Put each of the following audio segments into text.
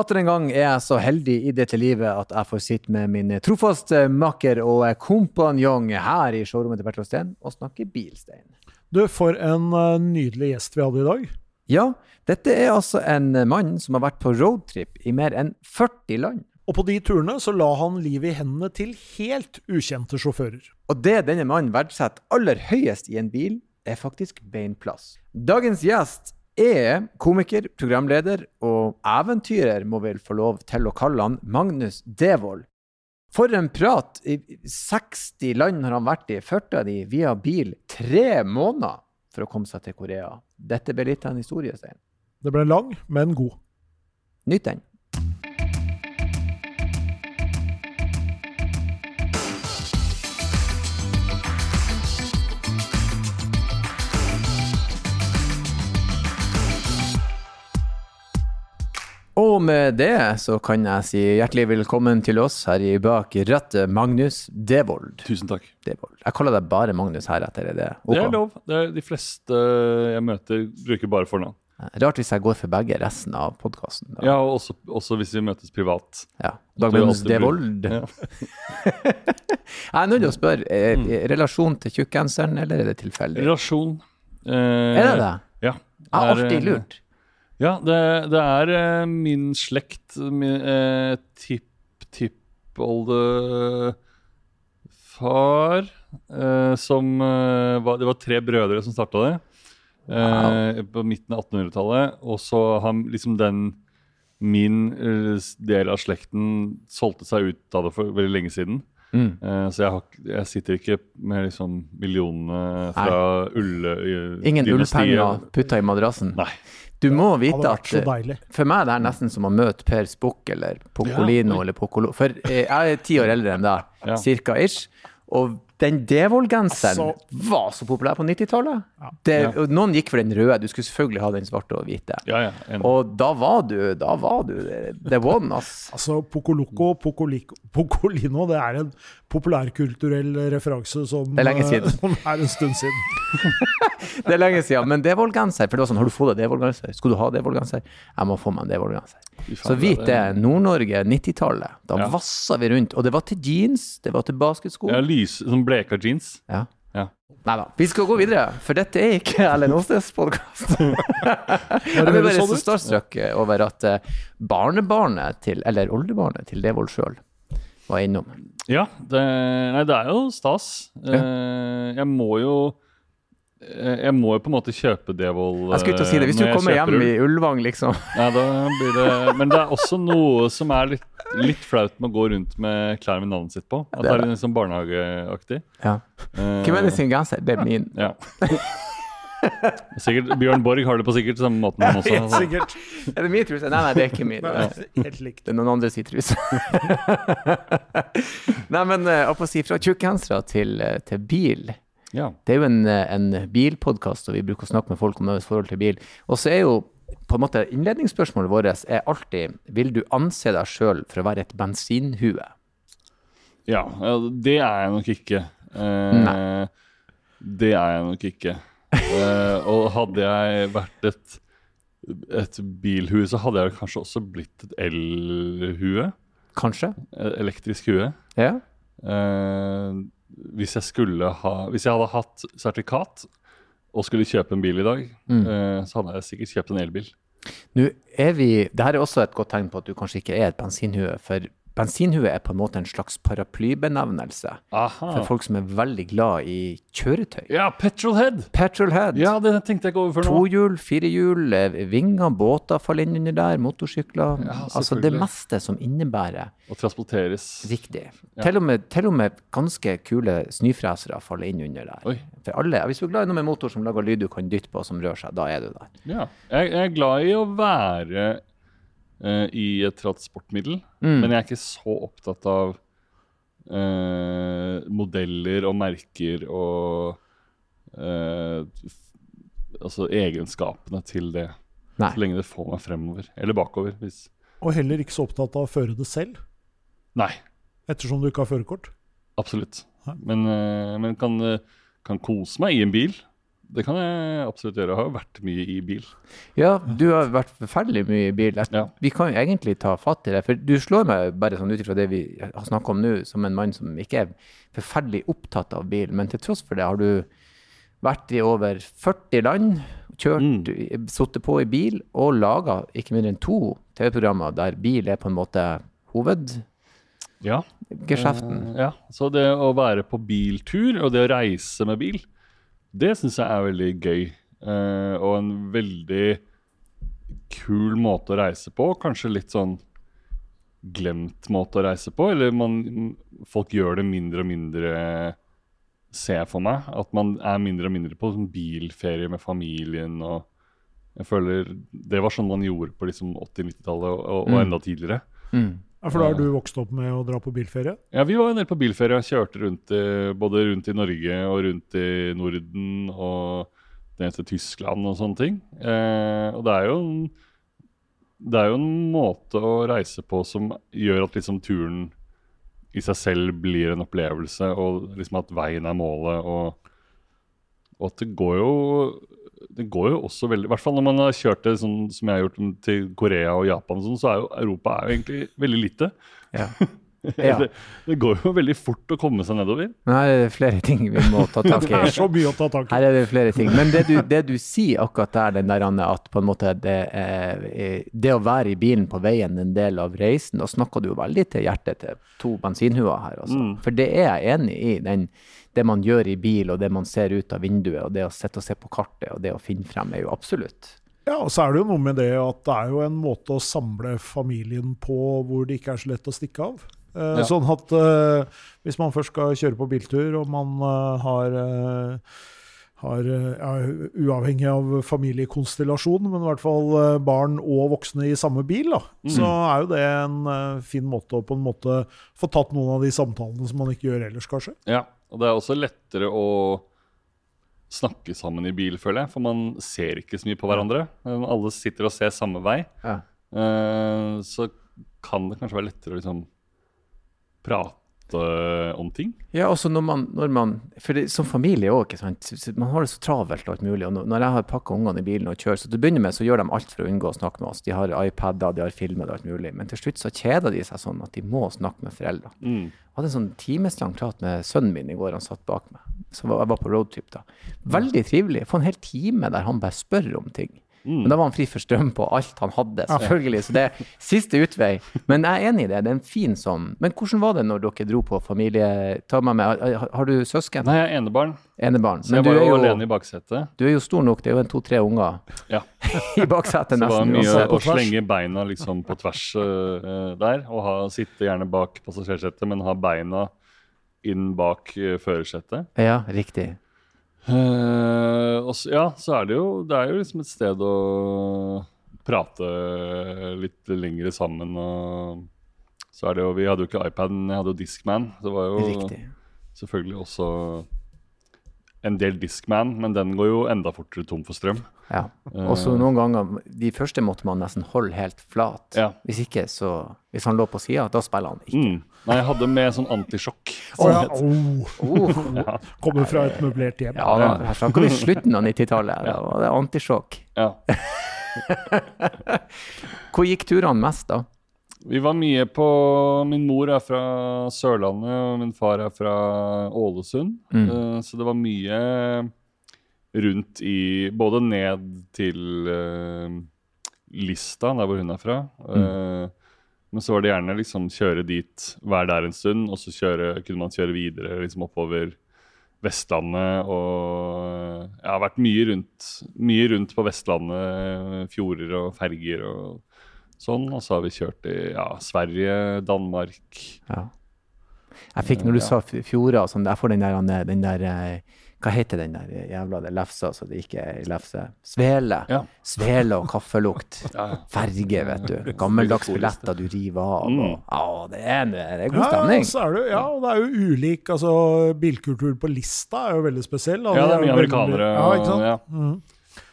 Atter en gang er jeg så heldig i dette livet at jeg får sitte med min trofaste makker og kompanjong her i showrommet til Bertil Steen og snakke bilstein. Du, for en eh, nydelig gjest vi hadde i dag. Ja, dette er altså en mann som har vært på roadtrip i mer enn 40 land. Og på de turene så la han livet i hendene til helt ukjente sjåfører. Og det denne mannen verdsetter aller høyest i en bil, er faktisk beinplass. Dagens gjest er komiker, programleder og eventyrer, må vel få lov til å kalle han, Magnus Devold. For en prat! I 60 land har han vært i, 40 av de via bil. Tre måneder for å komme seg til Korea. Dette ble litt av en historie, Stein. Det ble lang, men god. Nytt den. Og med det så kan jeg si hjertelig velkommen til oss her i bak rattet, Magnus Devold. Tusen takk. Devold. Jeg kaller deg bare Magnus heretter, er det ok? Det er lov. Det er de fleste jeg møter, bruker bare fornavn. Rart hvis jeg går for begge resten av podkasten. Ja, og også, også hvis vi møtes privat. Ja. Dag Magnus Devold. Ja. Jeg er nødt til å spørre, er Mm. er relasjon til tjukkgenseren, eller er det tilfeldig? Relasjon. Eh, Er det det? Ja. Jeg har Det er, alltid eh, lurt. Ja, det, det er eh, min slekt, min eh, tipp-tippoldefar, eh, som eh, var, Det var tre brødre som starta det eh, på midten av 1800-tallet. Og så har liksom den Min del av slekten solgte seg ut av det for veldig lenge siden. Mm. Uh, så jeg, har, jeg sitter ikke med liksom millionene fra Ulle... Ingen ullpenger putta i madrassen. Nei. Du må vite at. For meg det er nesten som å møte Per Spukk eller Pocolino Ja, eller Pocolo. For eh, jeg er ti år eldre enn deg, Ja. cirka ish. Og den Devold-genseren Altså- var så populær på 90-tallet. Det- Ja. Noen gikk for den røde, du skulle selvfølgelig ha den svarte og hvite. Ja, ja. Og da var du da var du the one, ass. Altså, Pocoloco, Pocolino, det er en populærkulturell referanse som, Det er lenge eh, siden. som er en stund siden. Det er lenge siden. Men Devold-genser, for det var sånn, har du fått deg Devold-genser? Skal du ha Devold-genser? Jeg må få meg en Devold-genser. Så vit det, er- Nord-Norge 90-tallet. Da Ja. vassa vi rundt. Og det var til jeans, det var til basketsko. Ja, lys, sånn bleka jeans. Ja. Ja. Nei da. Vi skal gå videre, for dette er ikke Erlend Aastes podkast. Jeg blir bare så starstruck over at eh, barnebarnet til, eller oldebarnet til Devold sjøl, var innom. Ja, det, nei, det er jo stas. Ja. jeg må jo eh, Jeg må jo på en måte kjøpe Devold Jeg skulle til å si det. Hvis du kommer hjem i Ulvang, liksom. Ja, da blir det Men det er også noe som er litt, litt flaut med å gå rundt med klær med navnet sitt på. At Det er litt sånn barnehageaktig. Ja. Eh, Hvem er det sin genser? Det er min. Ja. Sikkert, Bjørn Borg har det på sikkert samme måten, han også. Helt sikkert. Er det min truse? Nei, nei, det er ikke min. Nei, Helt likt. Det er noen andre sin truse. Nei, men eh, jeg si fra tjukkgensere til, eh, til bil. Ja. Det er jo en, eh, en bilpodkast, og vi bruker å snakke med folk om deres forhold til bil. Og så er jo på en måte innledningsspørsmålet vårt er alltid Vil du anse deg sjøl for å være et bensinhue? Ja, det er jeg nok ikke. Eh, Nei. Det er jeg nok ikke. Eh, og hadde jeg vært et, et bilhue, så hadde jeg kanskje også blitt et elhue. Kanskje? Et elektrisk hue. Ja. Eh, hvis jeg skulle ha Hvis jeg hadde hatt sertifikat og skulle kjøpe en bil i dag, Mm. eh, så hadde jeg sikkert kjøpt en elbil. Nå er vi Dette er også et godt tegn på at du kanskje ikke er et bensinhue, for bensinhue er på en måte en slags paraplybenevnelse Aha. for folk som er veldig glad i kjøretøy. Ja, petrolhead! Petrolhead. Ja, det tenkte jeg ikke over før nå. Tohjul, firehjul, eh, vinger, båter faller inn under der, motorsykler. Ja, altså det meste som innebærer Å transporteres. riktig. Ja. Til, og med, til og med ganske kule snøfresere faller inn under der. Oi. For alle, Hvis du er glad i noe med motor som lager lyd du kan dytte på, som rører seg, da er du der. Ja. Jeg, jeg er glad i å være eh, i et transportmiddel, Mm. men jeg er ikke så opptatt av uh, modeller og merker og uh, Altså egenskapene til det. Nei. Så lenge det får meg fremover. Eller bakover. Hvis Og heller ikke så opptatt av å føre det selv, Nei, ettersom du ikke har førerkort. absolutt. Men, men kan, kan kose meg i en bil. Det kan jeg absolutt gjøre. Jeg har vært mye i bil. Ja, du har vært forferdelig mye i bil. Ja. Vi kan jo egentlig ta fatt i det, for du slår meg bare sånn ut ifra det vi har snakka om nå, som en mann som ikke er forferdelig opptatt av bil. Men til tross for det har du vært i over 40 land, kjørt, Mm. sittet på i bil og laga ikke mindre enn to TV-programmer der bil er på en måte hovedgeskjeften. Ja. Eh, ja. Så det å være på biltur og det å reise med bil, det syns jeg er veldig gøy. Eh, og en veldig kul måte å reise på. Kanskje litt sånn glemt måte å reise på. Eller man, folk gjør det mindre og mindre, ser jeg for meg. At man er mindre og mindre på sånn bilferie med familien. og jeg føler Det var sånn man gjorde på liksom 80-90-tallet og, og, og Mm. enda tidligere. Mm. Ja, for da har du vokst opp med å dra på bilferie? Ja, vi var en del på bilferie og kjørte rundt i, både rundt i Norge og rundt i Norden og ned til Tyskland og sånne ting. Eh, og det er jo en, det er jo en måte å reise på som gjør at liksom turen i seg selv blir en opplevelse, og liksom at veien er målet. Og, og at det går jo det går jo også veldig I hvert fall når man har kjørt det sånn som jeg har gjort til Korea og Japan, og sånn, så er jo Europa er jo egentlig veldig lite. Ja. Ja. det, det går jo veldig fort å komme seg nedover. Men her er det flere ting vi må ta tak Det er i. så mye å ta tak i. Her er det flere ting. Men det du, det du sier akkurat der, den der Anne, at på en måte det, er, det å være i bilen på veien en del av reisen, da snakker du jo veldig til hjertet til to bensinhuer her. Altså. Mm. For det er jeg enig i. Den, det man gjør i bil, og det man ser ut av vinduet, og det å sitte og se på kartet, og det å finne frem, er jo absolutt. Ja, og så er det jo noe med det at det er jo en måte å samle familien på hvor det ikke er så lett å stikke av. Eh, Ja. Sånn at eh, hvis man først skal kjøre på biltur, og man eh, har, har ja, Uavhengig av familiekonstellasjon, men i hvert fall barn og voksne i samme bil, da, så er jo det en fin måte å på en måte få tatt noen av de samtalene som man ikke gjør ellers, kanskje. Ja, og det er også lettere å snakke sammen i bil, føler jeg. For man ser ikke så mye på hverandre. Alle sitter og ser samme vei. Ja. Eh, så kan det kanskje være lettere å liksom prate om ting. Ja, også når man, når man For det, som familie òg. Man har det så travelt og alt mulig. Og når jeg har pakka ungene i bilen og kjører, så til å begynne med så gjør de alt for å unngå å snakke med oss. De har iPader, de har filmer og alt mulig. Men til slutt så kjeder de seg sånn at de må snakke med foreldre. Mm. Jeg hadde en sånn timeslang prat med sønnen min i går, han satt bak meg. Så jeg var på roadtrip da. Veldig trivelig. Få en hel time der han bare spør om ting. Mm. Men da var han fri for strøm på alt han hadde, selvfølgelig. Så det er siste utvei. Men jeg er enig i det. Det er en fin sånn Men hvordan var det når dere dro på familie... Ta meg med. Har, du søsken? Nei, jeg er enebarn, Enebarn. så Men jeg var jo alene i baksetet. du er jo stor nok. Det er jo en to-tre unger Ja. i baksetet Så det var nesten. mye å slenge beina liksom på tvers uh, der. Og ha, sitte gjerne bak passasjersetet, men ha beina inn bak uh, førersetet. Ja, riktig. Eh, også, ja, så er det jo Det er jo liksom et sted å prate litt lengre sammen og så er det jo Vi hadde jo ikke iPaden, jeg hadde jo Discman. Det var jo Riktig. selvfølgelig også en del Discman, men den går jo enda fortere tom for strøm. Ja. Og så noen ganger De første måtte man nesten holde helt flat. Ja. Hvis ikke, så Hvis han lå på sida, da spiller han ikke. Mm. Nei, jeg hadde med sånn antisjokk. Oh, ja, oh. oh. ja. Kommer fra et møblert hjem. Ja, da, her snakker vi slutten av 90-tallet. Da var det antisjokk. Ja. Hvor gikk turene mest, da? Vi var mye på Min mor er fra Sørlandet, og min far er fra Ålesund. Mm. Eh, så det var mye rundt i Både ned til uh, Lista, der hvor hun er fra. Eh, men så var det gjerne liksom kjøre dit, være der en stund, og så kjøre, kunne man kjøre videre liksom oppover Vestlandet. Og jeg har vært mye rundt, mye rundt på Vestlandet, fjorder og ferger og sånn. Og så har vi kjørt i ja, Sverige, Danmark. Ja. Jeg fikk, når du Ja. sa fjorder og sånn, jeg får den der, den der eh, Hva heter den der jævla det lefsa så det ikke er lefse? Svele. Ja. Svele og kaffelukt. Ja, ja. Ferge, vet du. Gammeldags billetter du river av. Mm. Og, å, det er, det er god Ja, stemning. så er det, ja, og det er jo ulik altså, Bilkultur på Lista er jo veldig spesiell. Ja, det er mye amerikanere. Ja, ikke sant? ja. Mhm.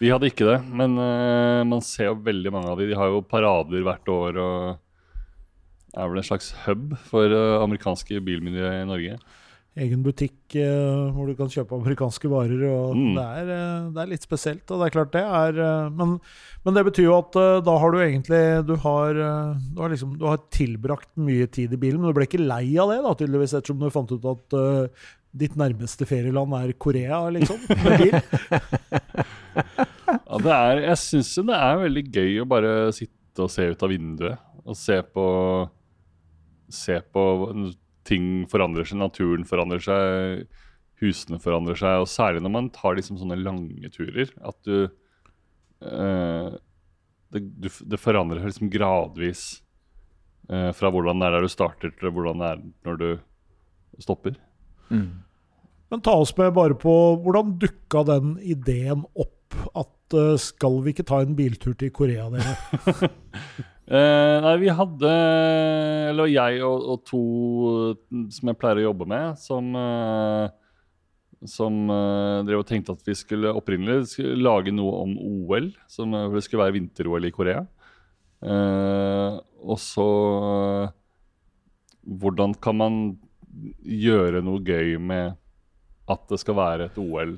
Vi hadde ikke det, men uh, man ser jo veldig mange av dem. De har jo parader hvert år og er vel en slags hub for uh, amerikanske bilmiljø i Norge. Egen butikk eh, hvor du kan kjøpe amerikanske varer. og Mm. det, er, eh, det er litt spesielt. og det er klart det er, eh, men, men det betyr jo at da har du egentlig du har, du, har liksom, du har tilbrakt mye tid i bilen, men du ble ikke lei av det, da, tydeligvis, ettersom du fant ut at uh, ditt nærmeste ferieland er Korea, liksom? Med bil. Ja, det er, jeg syns det er veldig gøy å bare sitte og se ut av vinduet og se på Se på ting forandrer seg, naturen forandrer seg, husene forandrer seg. Og særlig når man tar liksom sånne lange turer. At du eh, det, du, det forandrer seg liksom gradvis eh, fra hvordan det er der du starter, til hvordan det er når du stopper. Mm. Men ta oss med bare på hvordan dukka den ideen opp at eh, skal vi ikke ta en biltur til Korea, dere? Eh, nei, vi hadde Eller jeg og, og to som jeg pleier å jobbe med, som eh, Som uh, drev og tenkte at vi skulle opprinnelig skulle lage noe om OL. Som eh, det skulle være vinter-OL i Korea. Uh, og så uh, Hvordan kan man gjøre noe gøy med at det skal være et OL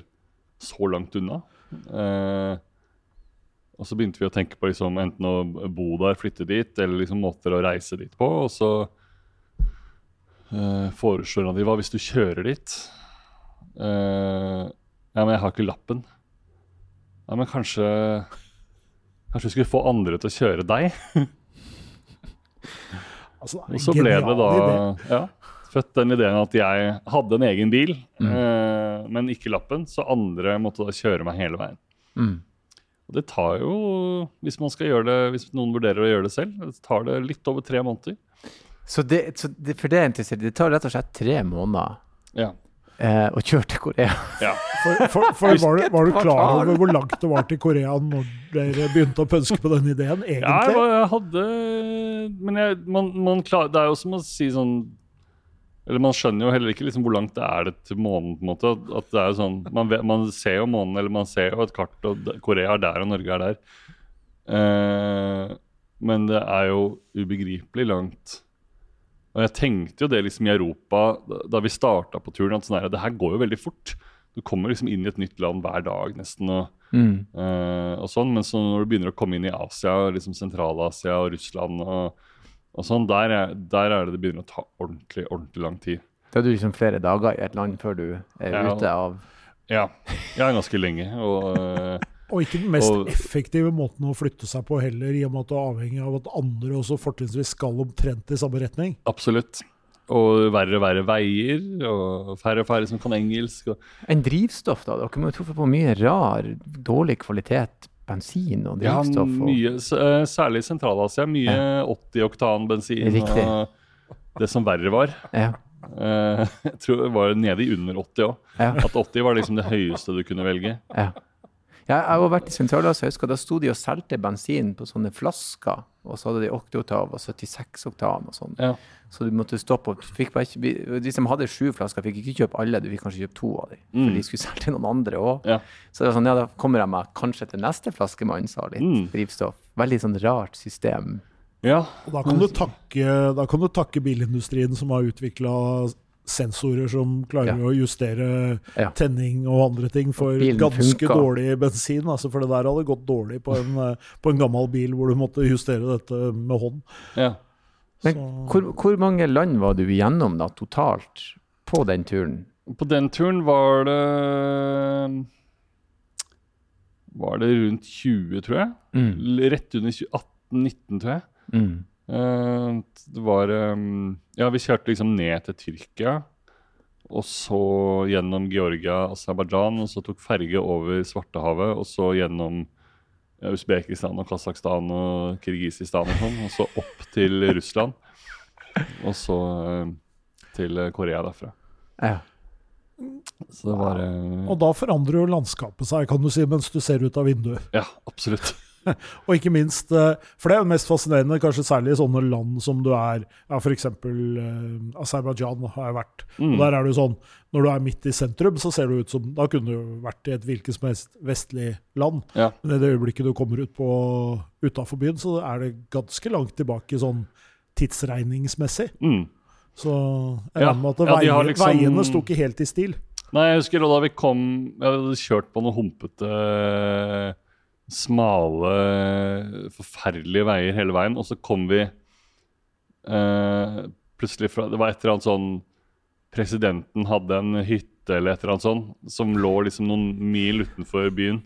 så langt unna? Eh, og så begynte vi å tenke på liksom, enten å bo der, flytte dit, eller liksom måter å reise dit på. Og så uh, foreslår han de hva hvis du kjører dit? Uh, ja, men jeg har ikke lappen. Ja, men kanskje Kanskje vi skulle få andre til å kjøre deg? Altså, Og så ble det da ja, født den ideen at jeg hadde en egen bil, Mm. uh, men ikke lappen, så andre måtte da kjøre meg hele veien. Mm. Og det tar jo, hvis man skal gjøre det, hvis noen vurderer å gjøre det selv, det tar det litt over tre måneder. Så, det, så det, for det er interessert, det tar rett og slett tre måneder Ja. eh, å kjøre til Korea. ja. For, for, for var, du, var du klar over hvor langt det var til Korea når dere begynte å pønske på den ideen, Ja, jeg, egentlig? jeg hadde Men jeg, man, man klar, det er jo som å si sånn Eller man skjønner jo heller ikke liksom hvor langt det er det til månen. på en måte, at, det er jo sånn, man, man ser jo månen, eller man ser jo et kart, og Korea er der, og Norge er der. Eh, men det er jo ubegripelig langt. Og jeg tenkte jo det liksom i Europa da vi starta på turen, at sånn her, det her går jo veldig fort. Du kommer liksom inn i et nytt land hver dag nesten. og Mm. Eh, og sånn, Men så når du begynner å komme inn i Asia, liksom Sentral-Asia og Russland og, og sånn, der er, der er det det begynner å ta ordentlig ordentlig lang tid. Da er du liksom flere dager i et land før du er Ja. ute av Ja, jeg er ganske lenge. Og eh, Og ikke den mest Og- effektive måten å flytte seg på heller, i og med at du er avhengig av at andre også fortrinnsvis skal omtrent i samme retning. absolutt. Og verre og verre veier, og færre og færre som kan engelsk. Og, En drivstoff, da? Dere må jo truffet på mye rar, dårlig kvalitet bensin og ja, drivstoff. Ja, mye, eh, særlig i Sentral-Asia. Mye 80 oktan bensin. Riktig. Og det som verre var. ja, eh, jeg tror det var nede i under 80 òg. ja, At 80 var liksom det høyeste du kunne velge. ja. Ja, jeg har jo vært i Sentral-Asia, jeg husker da sto de og solgte bensin på sånne flasker, og så hadde de 8 oktav og 76 oktan og sånn. Ja. Så du måtte stoppe opp. Fikk bare ikke, de som hadde sju flasker, fikk ikke kjøpe alle, du fikk kanskje kjøpe to av dem. For Mm. de skulle selge til noen andre òg. Ja. Så det var sånn, ja, da kommer jeg meg kanskje til neste flaskemann, sa litt Mm. drivstoff. Veldig sånn rart system. ja. Og da kan du takke, da kan du takke bilindustrien som har utvikla sensorer som klarer Ja. å justere Ja. tenning og andre ting for Bilen ganske dårlig bensin. Altså for det der hadde gått dårlig på en, eh, på en gammel bil hvor du måtte justere dette med hånd. ja. Men hvor, hvor mange land var du igjennom da, totalt, på den turen? På den turen var det Var det rundt 20, tror jeg. Mm. Rett under 18-19, tror jeg. Mm. Eh, det var eh, Ja, vi kjørte liksom ned til Tyrkia. Og så gjennom Georgia, Aserbajdsjan, og så tok ferge over Svartehavet. Og så gjennom Usbekistan og Kasakhstan og Kirgisistan og sånn. Og så opp til Russland. Og så eh, til Korea derfra. Ja. Så det var Og da forandrer jo landskapet seg, kan du si, mens du ser ut av vinduet. Ja, absolutt. Og ikke minst, eh, for det er jo mest fascinerende, kanskje særlig i sånne land som du er ja, F.eks. Uh, Aserbajdsjan har jeg vært. Mm. Og der er det jo sånn, Når du er midt i sentrum, så ser du ut som Da kunne du vært i et hvilket som helst vestlig land. Ja. Men i det øyeblikket du kommer ut på utafor byen, så er det ganske langt tilbake sånn tidsregningsmessig. Mm. Så jeg regner med at Ja, de har liksom- veiene sto ikke helt i stil. Nei, jeg husker da vi kom Jeg hadde kjørt på noen humpete, smale, forferdelige veier hele veien, og så kom vi eh, plutselig fra Det var et eller annet sånn Presidenten hadde en hytte eller et eller annet sånn, som lå liksom noen mil utenfor byen.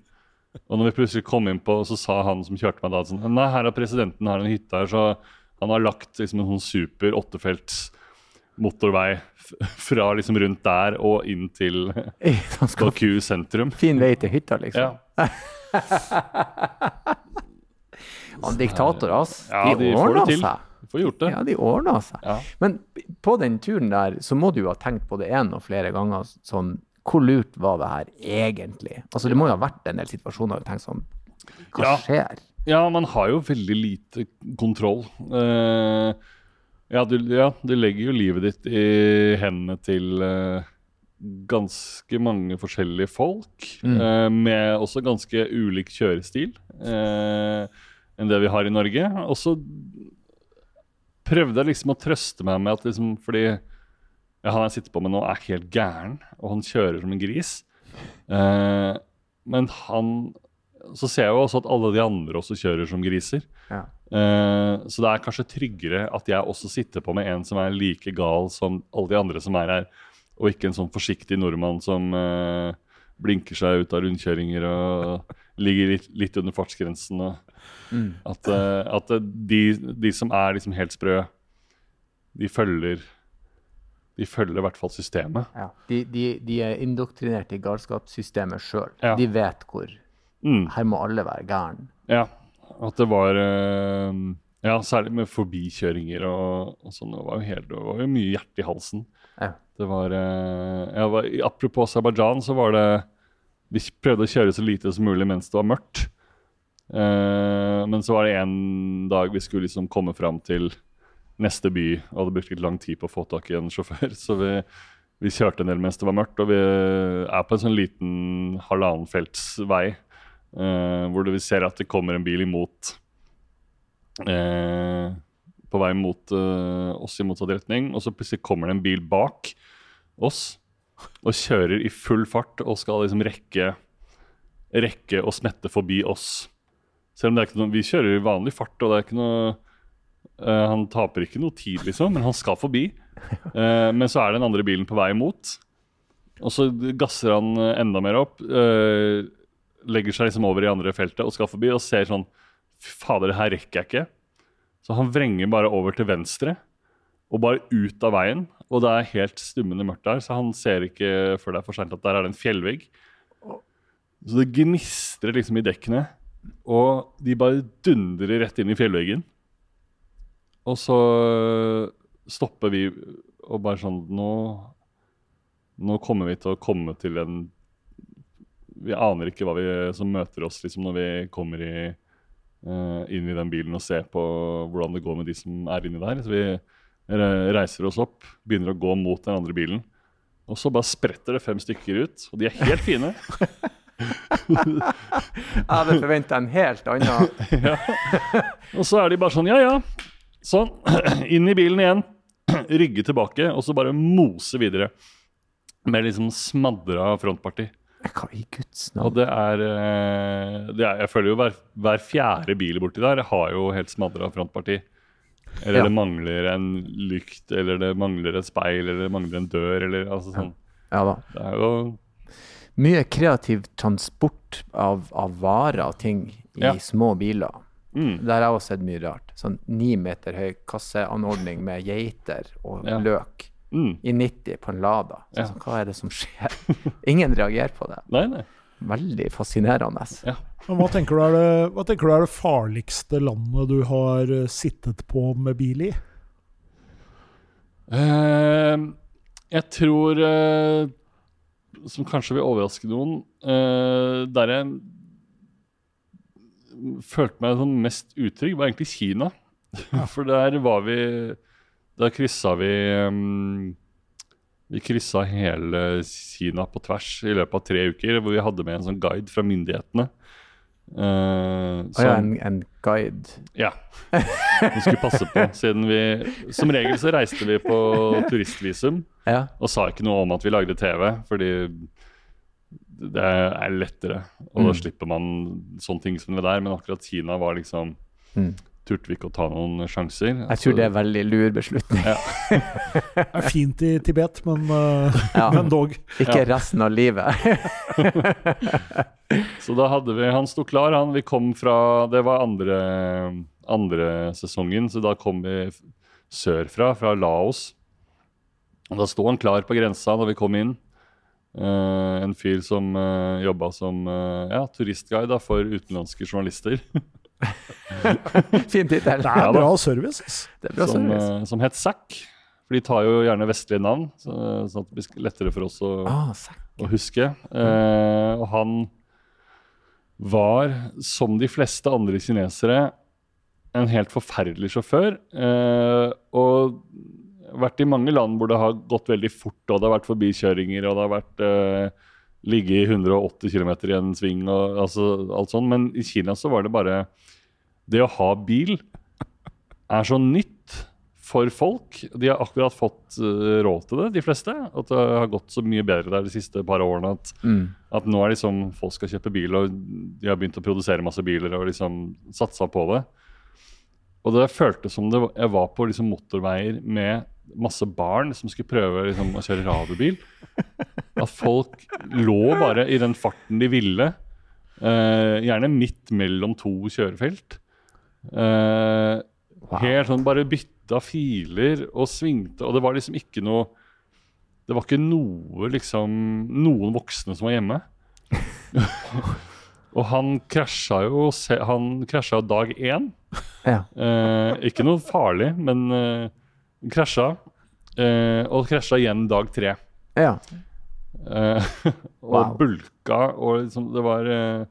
Og når vi plutselig kom inn på, så sa han som kjørte meg da sånn Nei, her har presidenten har en hytte her, så han har lagt liksom en sånn super åttefelts motorvei fra liksom rundt der og inn til Baku sentrum. fin vei til hytta, liksom. Ja. Han diktator, altså. Ja, de de ordna seg. Får gjort det. Ja, de ordna seg. Ja. Men på den turen der, så må du jo ha tenkt på det én og flere ganger sånn Hvor lurt var det her egentlig? Altså, det må jo ha vært en del situasjoner du tenkt sånn Hva Ja. skjer? Ja, man har jo veldig lite kontroll. Uh, ja, du, ja, du legger jo livet ditt i hendene til eh, ganske mange forskjellige folk. eh, med også ganske ulik kjørestil eh, enn det vi har i Norge. Og så prøvde jeg liksom å trøste meg med at liksom Fordi ja, han jeg sitter på med nå, er helt gæren, og han kjører som en gris. Eh, men han Så ser jeg jo også at alle de andre også kjører som griser. Ja. Eh, så det er kanskje tryggere at jeg også sitter på med en som er like gal som alle de andre som er her, og ikke en sånn forsiktig nordmann som eh, blinker seg ut av rundkjøringer og ligger litt, litt under fartsgrensen. Mm. at eh, at de, de som er liksom helt sprø, de følger De følger i hvert fall systemet. Ja. De, de, de er indoktrinert i galskapssystemet sjøl. Ja. De vet hvor Mm. Her må alle være gæren. Ja, at det var eh, Ja, særlig med forbikjøringer og, og sånn. Det var jo, helt, det var jo mye hjerte i halsen. Ja. Det var, eh, var Apropos Aserbajdsjan, så var det Vi prøvde å kjøre så lite som mulig mens det var mørkt. Uh, men så var det en dag vi skulle liksom komme fram til neste by, og hadde brukt litt lang tid på å få tak i en sjåfør. Så vi, vi kjørte en del mens det var mørkt, og vi er på en sånn liten halvannenfeltsvei. Uh, hvor vi ser at det kommer en bil imot eh, På vei mot uh, oss i motsatt retning. Og så plutselig kommer det en bil bak oss og kjører i full fart og skal liksom rekke Rekke å smette forbi oss. Selv om det er ikke noe, vi kjører i vanlig fart, og det er ikke noe uh, Han taper ikke noe tid, liksom, men han skal forbi. Uh, men så er den andre bilen på vei imot. Og så gasser han enda mer opp. legger seg liksom over i andre feltet og skal forbi og ser sånn fader, det her rekker jeg ikke. Så han vrenger bare over til venstre og bare ut av veien. Og det er helt stummende mørkt der, så han ser ikke før det er for seint at der er det en fjellvegg. Så det gnistrer liksom i dekkene, og de bare dundrer rett inn i fjellveggen. Og så stopper vi og bare sånn Nå, nå kommer vi til å komme til en Vi aner ikke hva vi, som møter oss liksom, når vi kommer i, eh, inn i den bilen og se på hvordan det går med de som er inni der. Så vi reiser oss opp, begynner å gå mot den andre bilen. Og så bare spretter det fem stykker ut, og de er helt fine. Jeg hadde forventa en helt annen Og så er de bare sånn, ja ja. Sånn. Inn i bilen igjen. Rygge tilbake, og så bare mose videre. Med liksom smadra frontparti. Hva i Guds Og det er, eh, det er Jeg føler jo hver, hver fjerde bil borti der har jo helt smadra frontparti. Eller Ja. det mangler en lykt, eller det mangler et speil, eller det mangler en dør, eller altså sånn. Ja da. Det er jo Mye kreativ transport av, av varer og ting i Ja. små biler. mm, Der har jeg også sett mye rart. Sånn ni meter høy kasseanordning med geiter og Ja. løk mm. i 90 på en Lada. Så, Ja. så, hva er det som skjer? Ingen reagerer på det. Nei, nei. Veldig fascinerende. Ja. Men hva tenker, du er det, hva tenker du er det farligste landet du har eh, sittet på med bil i? Uh, jeg tror uh, Som kanskje vil overraske noen Uh, Der jeg følte meg sånn mest utrygg, var egentlig Kina. For der var vi Da kryssa vi um, Vi kryssa hele Kina på tvers i løpet av tre uker, hvor vi hadde med en sånn guide fra myndighetene. Uh, som, oh, ja, en, en guide. Ja. Vi skulle passe på, siden vi Som regel så reiste vi på turistvisum Ja. og sa ikke noe om at vi lagde TV, fordi det er lettere. Og da Mm. slipper man sånne ting som det der. Men akkurat Kina var liksom Mm. Turte vi ikke å ta noen sjanser. Jeg tror det er veldig lur beslutning. Det er fint i Tibet, men, uh, Ja. men dog. Ikke resten av livet. Så da hadde vi Han sto klar, han. Vi kom fra Det var andre, andre sesongen, så da kom vi sørfra, fra Laos. Og da sto han klar på grensa da vi kom inn. Uh, en fyr som uh, jobba som uh, ja, turistguide da, for utenlandske journalister. fin tittel. Det er bra service. Det er bra som, service. eh, som het Zack. For de tar jo gjerne vestlige navn, så, sånn at det blir lettere for oss å, Ah, å huske. Eh, og han var, som de fleste andre kinesere, en helt forferdelig sjåfør. Eh, og vært i mange land hvor det har gått veldig fort, og det har vært forbikjøringer, og det har vært eh, ligge i 180 km i en sving og altså, alt sånt. Men i Kina så var det bare Det å ha bil er så nytt for folk. De har akkurat fått eh, råd til det, de fleste. At det har gått så mye bedre der de siste par årene. At, Mm. at nå er liksom folk skal kjøpe bil, og de har begynt å produsere masse biler og liksom satsa på det. Og det føltes som det, jeg var på liksom motorveier med masse barn som skulle prøve liksom, å kjøre radiobil. At folk lå bare i den farten de ville. Uh, gjerne midt mellom to kjørefelt. Uh, Wow. Helt sånn bare bytta filer og svingte, og det var liksom ikke noe Det var ikke noe liksom Noen voksne som var hjemme. og han krasja jo Han krasja dag én. Ja. Uh, ikke noe farlig, men krasja. Og krasja igjen dag tre. ja. Eh, og Wow. bulka og liksom Det var eh,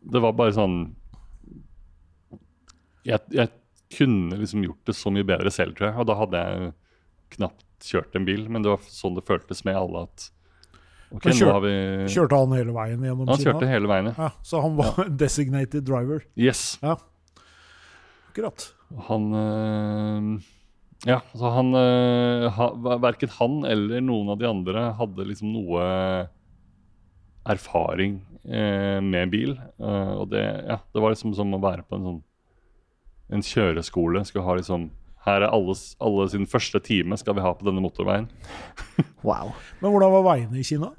Det var bare sånn jeg, jeg kunne liksom gjort det så mye bedre selv, tror jeg. Og da hadde jeg knapt kjørt en bil, men det var sånn det føltes med alle at OK, Men nå kjør- har vi Kjørte han hele veien gjennom Han Kina? kjørte hele veien, ja. Ja, så han var en designated driver. Yes. Akkurat. Han øh, Ja, så han ha, Verken han eller noen av de andre hadde liksom noe erfaring eh, med bil. Eh, og det, ja, det var liksom som å være på en sånn en kjøreskole. Skulle ha liksom Her er alles, alle sin første time skal vi ha på denne motorveien. Wow. Men hvordan var veiene i Kina?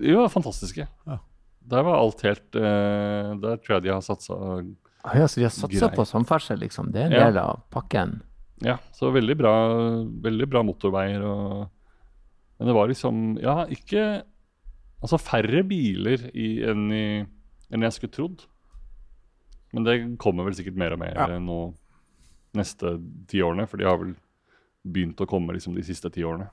De var fantastiske. Ja. Der var alt helt eh, Der tror jeg de har satsa Ah, ja, så de har satsa på samferdsel, liksom. Det er en Ja. del av pakken. Ja, så veldig bra, veldig bra motorveier. Og, men det var liksom Ja, ikke Altså færre biler i, enn, i, enn jeg skulle trodd. Men det kommer vel sikkert mer og mer Ja. nå neste ti årene. For de har vel begynt å komme liksom de siste ti årene.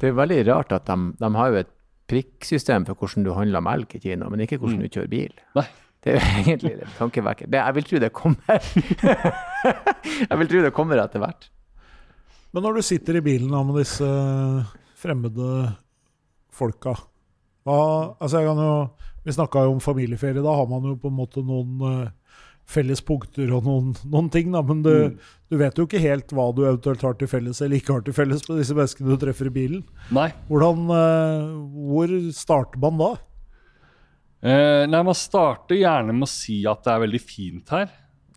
Det er veldig rart at de, de har jo et prikksystem for hvordan du handler melk i Kina, men ikke hvordan Mm. du kjører bil. Nei. Det er jo egentlig litt tankevekkende. Det- Jeg vil tro det kommer. jeg vil tro det kommer etter hvert. Men når du sitter i bilen da med disse fremmede folka hva, altså jeg kan jo, Vi snakka jo om familieferie. Da har man jo på en måte noen eh, felles punkter og noen, noen ting. Da, men du, Mm. du vet jo ikke helt hva du eventuelt har til felles eller ikke har til felles med disse menneskene du treffer i bilen. Nei. Hvordan, eh, hvor starter man da? Eh, nei, man starter gjerne med å si at det er veldig fint her.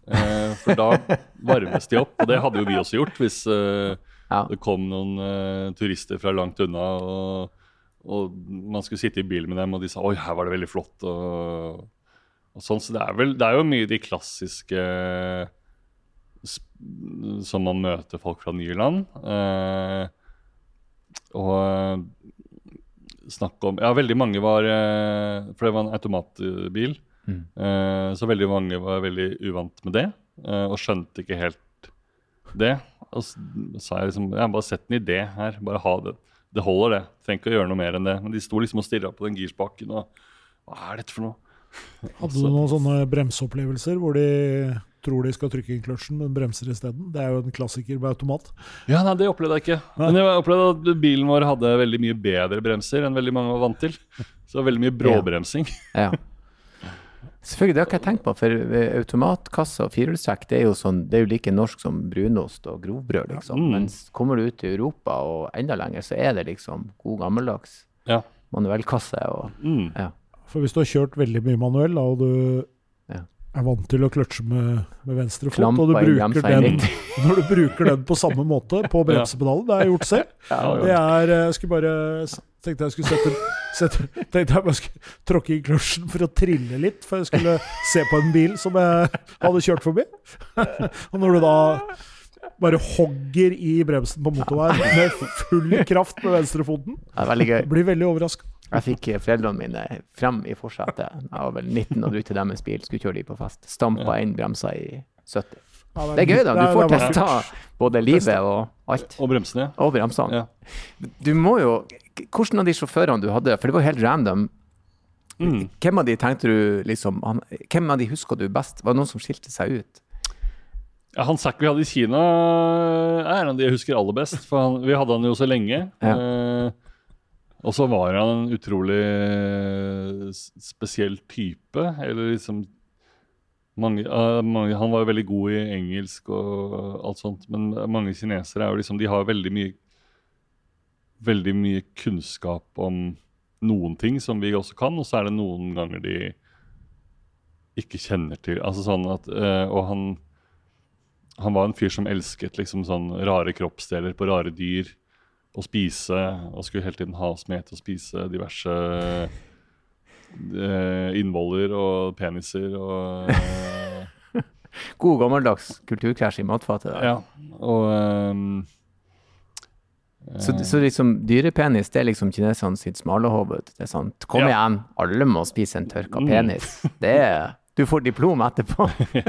Eh, for da varmes de opp, og det hadde jo vi også gjort hvis eh, Ja. det kom noen turister fra langt unna. Og, og man skulle sitte i bil med dem, og de sa 'oi, her var det veldig flott'. Og, og sånn, Så det er, vel, det er jo mye de klassiske som man møter folk fra nye land. Eh, og snakk om Ja, veldig mange var eh, For det var en automatbil. Mm. Eh, så veldig mange var veldig uvant med det, eh, og skjønte ikke helt det. Og så sa jeg liksom ja, Bare sett en idé her. Bare ha det. Det holder, det. Trenger ikke å gjøre noe mer enn det. Men de sto liksom og stirra på den girspaken. Og hva er dette for noe? Hadde du noen sånne bremseopplevelser hvor de tror de skal trykke inn kløtsjen, men bremser isteden? Det er jo en klassiker med automat. Ja, nei, Det opplevde jeg ikke. Nei. Men jeg opplevde at bilen vår hadde veldig mye bedre bremser enn veldig mange var vant til. Så veldig mye bråbremsing. Ja. Selvfølgelig, det har ikke jeg tenkt på, for ved automatkasse og firehjulstrekk det er jo sånn, det er jo like norsk som brunost og grovbrød, liksom. Mm. Mens kommer du ut i Europa og enda lenger, så er det liksom god gammeldags Ja. manuellkasse og Mm. ja. For hvis du har kjørt veldig mye manuell, da, og du Ja. Er vant til å kløtsje med, med venstre fot, Klamp og du bruker den, når du bruker den på samme måte på bremsepedalen, det har jeg gjort selv. Ja, Det er, eh, jeg skulle bare tenkte jeg skulle sette, sette tenkte jeg bare skulle tråkke i kløtsjen for å trille litt, for jeg skulle se på en bil som jeg hadde kjørt forbi. Og når du da bare hogger i bremsen på motorveien med full kraft med venstrefoten, blir veldig overraska. Jeg fikk eh, foreldrene mine frem i forsetet. Jeg var vel 19 og brukte deres bil, skulle kjøre de på fest. Stampa inn bremsa i 70. Det er gøy, da. Du får testa både livet og alt. Og bremsene. Og bremsene. Ja. Du må jo Hvordan av de sjåførene du hadde, for det var jo helt random, Mm. hvem av de tenkte du liksom han, Hvem av de husker du best? Var det noen som skilte seg ut? Ja, han Zack vi hadde i Kina, er en av de jeg husker aller best. For han, vi hadde han jo så lenge. Ja. Eh, og så var han en utrolig spesiell type. Eller liksom mange, uh, mange, Han var veldig god i engelsk og alt sånt, men mange kinesere er jo liksom De har veldig mye Veldig mye kunnskap om noen ting som vi også kan, og så er det noen ganger de ikke kjenner til Altså sånn at uh, Og han han var en fyr som elsket liksom sånn rare kroppsdeler på rare dyr. Å spise, og skulle hele tiden ha oss med til å spise diverse eh, innvoller og peniser og eh, God gammeldags kulturkrasj i matfatet. Ja. Og Um, Så, så liksom dyrepenis, det er liksom kineserne sitt smalahove. Det er sant. Kom Ja. igjen, alle må spise en tørka Mm. penis. Det er Du får diplom etterpå.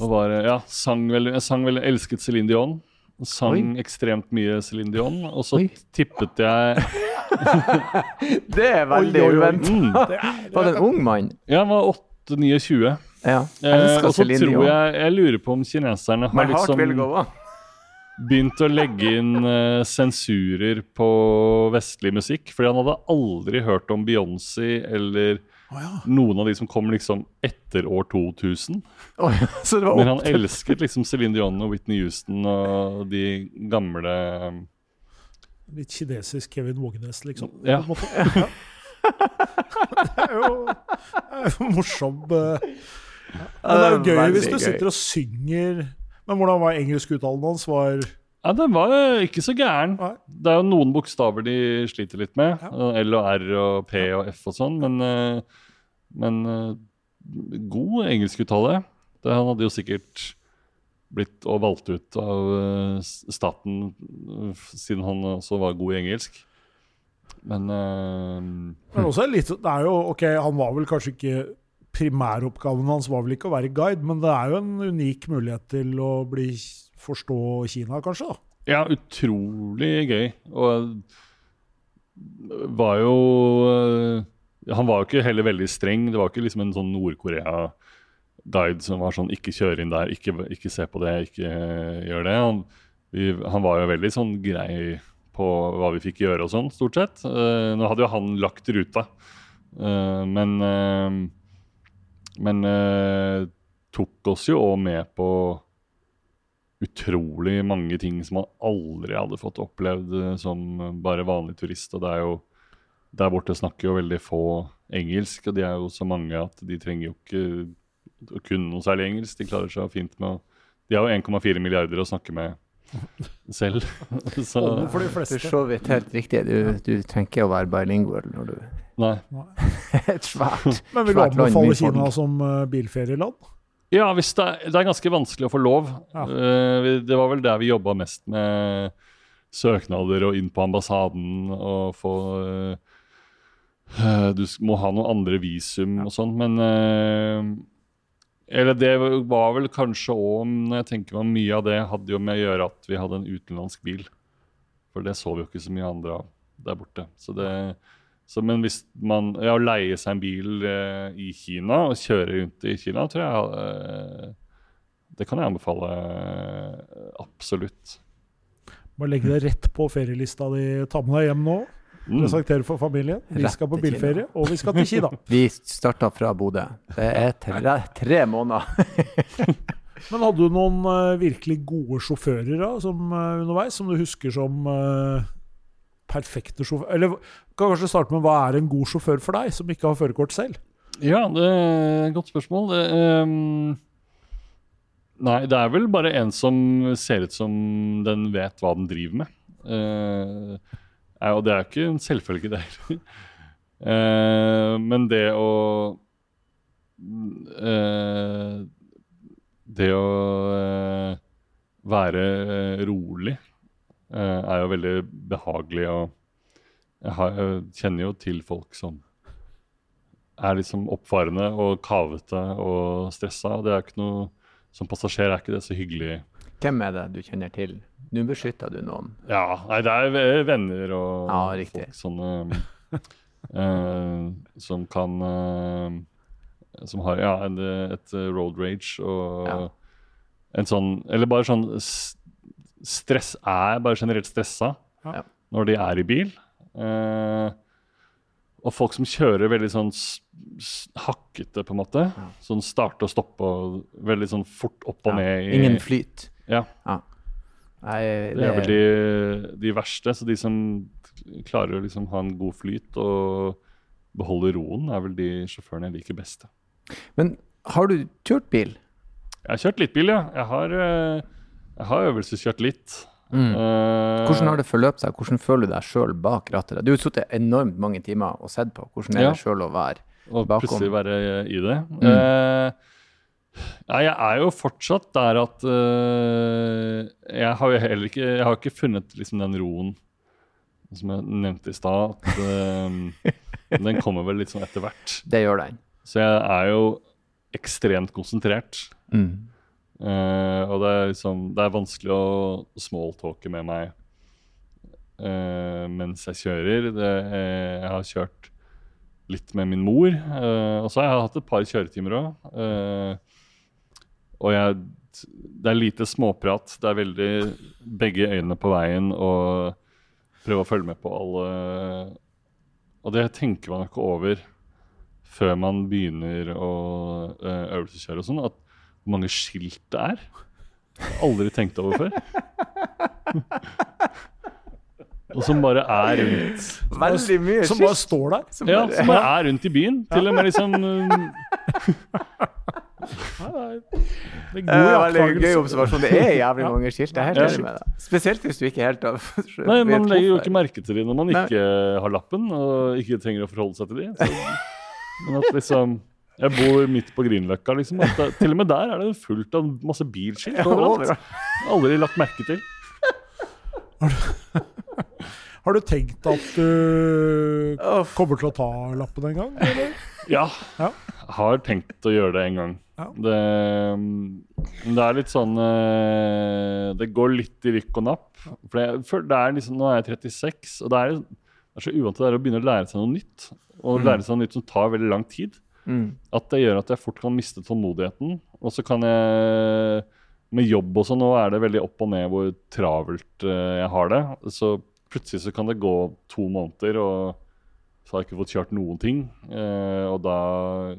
Og var, ja, sang veldig, jeg sang veldig, elsket Céline Dion. Sang ekstremt mye Céline Dion. Og så Oi. tippet jeg Det er veldig Oi, oi, oi. uventa. mm, Var det en ung mann? Ja, han var 8-29. Ja. Eh, og så tror jeg Jeg lurer på om kineserne har liksom begynt å legge inn uh, sensurer på vestlig musikk. Fordi han hadde aldri hørt om Beyoncé eller Å ja. noen av de som kom liksom etter år 2000. Oi, så det var Men han elsket liksom Céline Dion og Whitney Houston og de gamle Litt kinesisk Kevin Vågenes, liksom. Ja. på en måte. Ja. Det er jo, det er jo morsom eh, Men det er jo gøy hvis du sitter og synger Men hvordan var engelskuttalen hans? Var Ja, den var ikke så gæren. Det er jo noen bokstaver de sliter litt med. Ja. eh, L og R og P og F og sånn. Men, eh, men eh, god engelskuttale. Det- Han hadde jo sikkert blitt og valgt ut av staten siden han også var god i engelsk. Men uh, Men også litt Det er jo Ok, han var vel kanskje ikke Primæroppgaven hans var vel ikke å være guide, men det er jo en unik mulighet til å bli forstå Kina, kanskje? da. Ja, utrolig gøy. Og var jo eh, Han var jo ikke heller veldig streng. Det var ikke liksom en sånn Nord-Korea-guide som var sånn Ikke kjør inn der, ikke, ikke se på det, ikke eh, gjør det. Han, vi, han var jo veldig sånn grei på hva vi fikk gjøre og sånn, stort sett. Eh, nå hadde jo han lagt ruta, Eh, men eh, Men eh, tok oss jo òg med på utrolig mange ting som man aldri hadde fått opplevd eh, som bare vanlig turist. Og det er jo Der borte snakker jo veldig få engelsk, og de er jo så mange at de trenger jo ikke å kunne noe særlig engelsk. De klarer seg fint med å De har jo 1,4 milliarder å snakke med selv. så for de For fleste. så vidt helt riktig. Du, du trenger ikke å være bilingual når du Nei. et svært Men vil du anbefale. Kina som eh, bilferieland? Ja, hvis det, er, det er ganske vanskelig å få lov. Ja. Eh, det var vel der vi jobba mest med søknader og inn på ambassaden og få eh, Du må ha noen andre visum og sånn, men eh, Eller det var vel kanskje òg, når jeg tenker meg mye av det hadde jo med å gjøre at vi hadde en utenlandsk bil. For det så vi jo ikke så mye andre av der borte. Så det, så, men hvis man ja, leier seg en bil eh, i Kina og kjører rundt i Kina, tror jeg eh, Det kan jeg anbefale eh, absolutt. Bare legge det rett på ferielista di. Ta med deg hjem nå. presentere for familien. Vi Rett skal på bilferie, og vi skal til Kina. Vi starta fra Bodø. Det er tre, tre måneder. Men hadde du noen uh, virkelig gode sjåfører da, som, uh, underveis, som du husker som eh, perfekte sjåfør Eller kan kanskje starte med hva er en god sjåfør for deg, som ikke har førerkort selv? Ja, det er et godt spørsmål. Det, um, nei, det er vel bare en som ser ut som den vet hva den driver med. Uh, og det er jo ikke en selvfølge, det heller. Uh, men det å uh, Det å være rolig er jo veldig behagelig. Og jeg, har, jeg kjenner jo til folk som er liksom oppfarende og kavete og stressa. og Det er ikke noe Som passasjer er ikke det så hyggelig. Hvem er det du kjenner til? Nå beskytter du noen. Ja, nei, det er venner og Ja, riktig. folk sånne eh, Som kan eh, Som har ja, et eh, road rage og Ja. en sånn Eller bare sånn Stress er bare generelt stressa Ja. når de er i bil. Eh, og folk som kjører veldig sånn hakkete, på en måte. Ja. Sånn starte og stoppe og veldig sånn fort opp og Ja, ned. i- Ingen flyt. Ja. Nei, Det er vel de, de verste. Så de som klarer å liksom ha en god flyt og beholde roen, er vel de sjåførene jeg liker best. Men har du kjørt bil? Jeg har kjørt litt bil, ja. Jeg har, eh, jeg har øvelseskjørt litt. Mm. Uh, Hvordan har det forløpt seg? Hvordan føler du deg sjøl bak rattet? Du har sittet enormt mange timer og sett på. Hvordan er Ja. det sjøl å være? Og bakom? plutselig være i det. Mm. Uh, ja, jeg er jo fortsatt der at uh, Jeg har jo heller ikke Jeg har ikke funnet liksom den roen som jeg nevnte i stad. at, Den kommer vel litt sånn etter hvert. Det gjør den. Så jeg er jo ekstremt konsentrert. Mm. Eh, og det er liksom Det er vanskelig å smalltalke med meg uh, mens jeg kjører. Det, eh, jeg har kjørt litt med min mor, uh, og så har jeg hatt et par kjøretimer òg. og jeg, det er lite småprat. Det er veldig begge øynene på veien og prøve å følge med på alle Og det tenker man ikke over før man begynner å uh, øvelseskjøre og sånn. at hvor mange skilt det er. Det har jeg aldri tenkt over før. Og som bare er rundt. Veldig mye Som bare står der. Som Ja, som bare er rundt i byen. Til og med liksom. Det er Det er veldig gøy observasjon. Det er jævlig mange skilt. Jeg er helt Ja. enig med deg. Spesielt hvis du ikke helt har Nei, man legger jo ikke merke til dem når man ikke har lappen og ikke trenger å forholde seg til dem. Men at liksom Jeg bor midt på Grünerløkka, liksom. At til og med der er det fullt av masse bilskilt Ja, overalt. Aldri lagt merke til. Har du tenkt at du kommer til å ta lappen en gang? Eller? Ja. Ja. Har tenkt å gjøre det en gang. Ja. Det, det er litt sånn eh, Det går litt i rykk og napp. For jeg, for det er liksom, nå er jeg 36, og det er, det er så uvant det er å begynne å lære seg noe nytt. Og Mm. lære seg noe nytt som tar veldig lang tid. Mm. At det gjør at jeg fort kan miste tålmodigheten. Og så kan jeg Med jobb og sånn, nå er det veldig opp og ned hvor travelt eh, jeg har det. Så plutselig så kan det gå to måneder, og så har jeg ikke fått kjørt noen ting. Eh, og da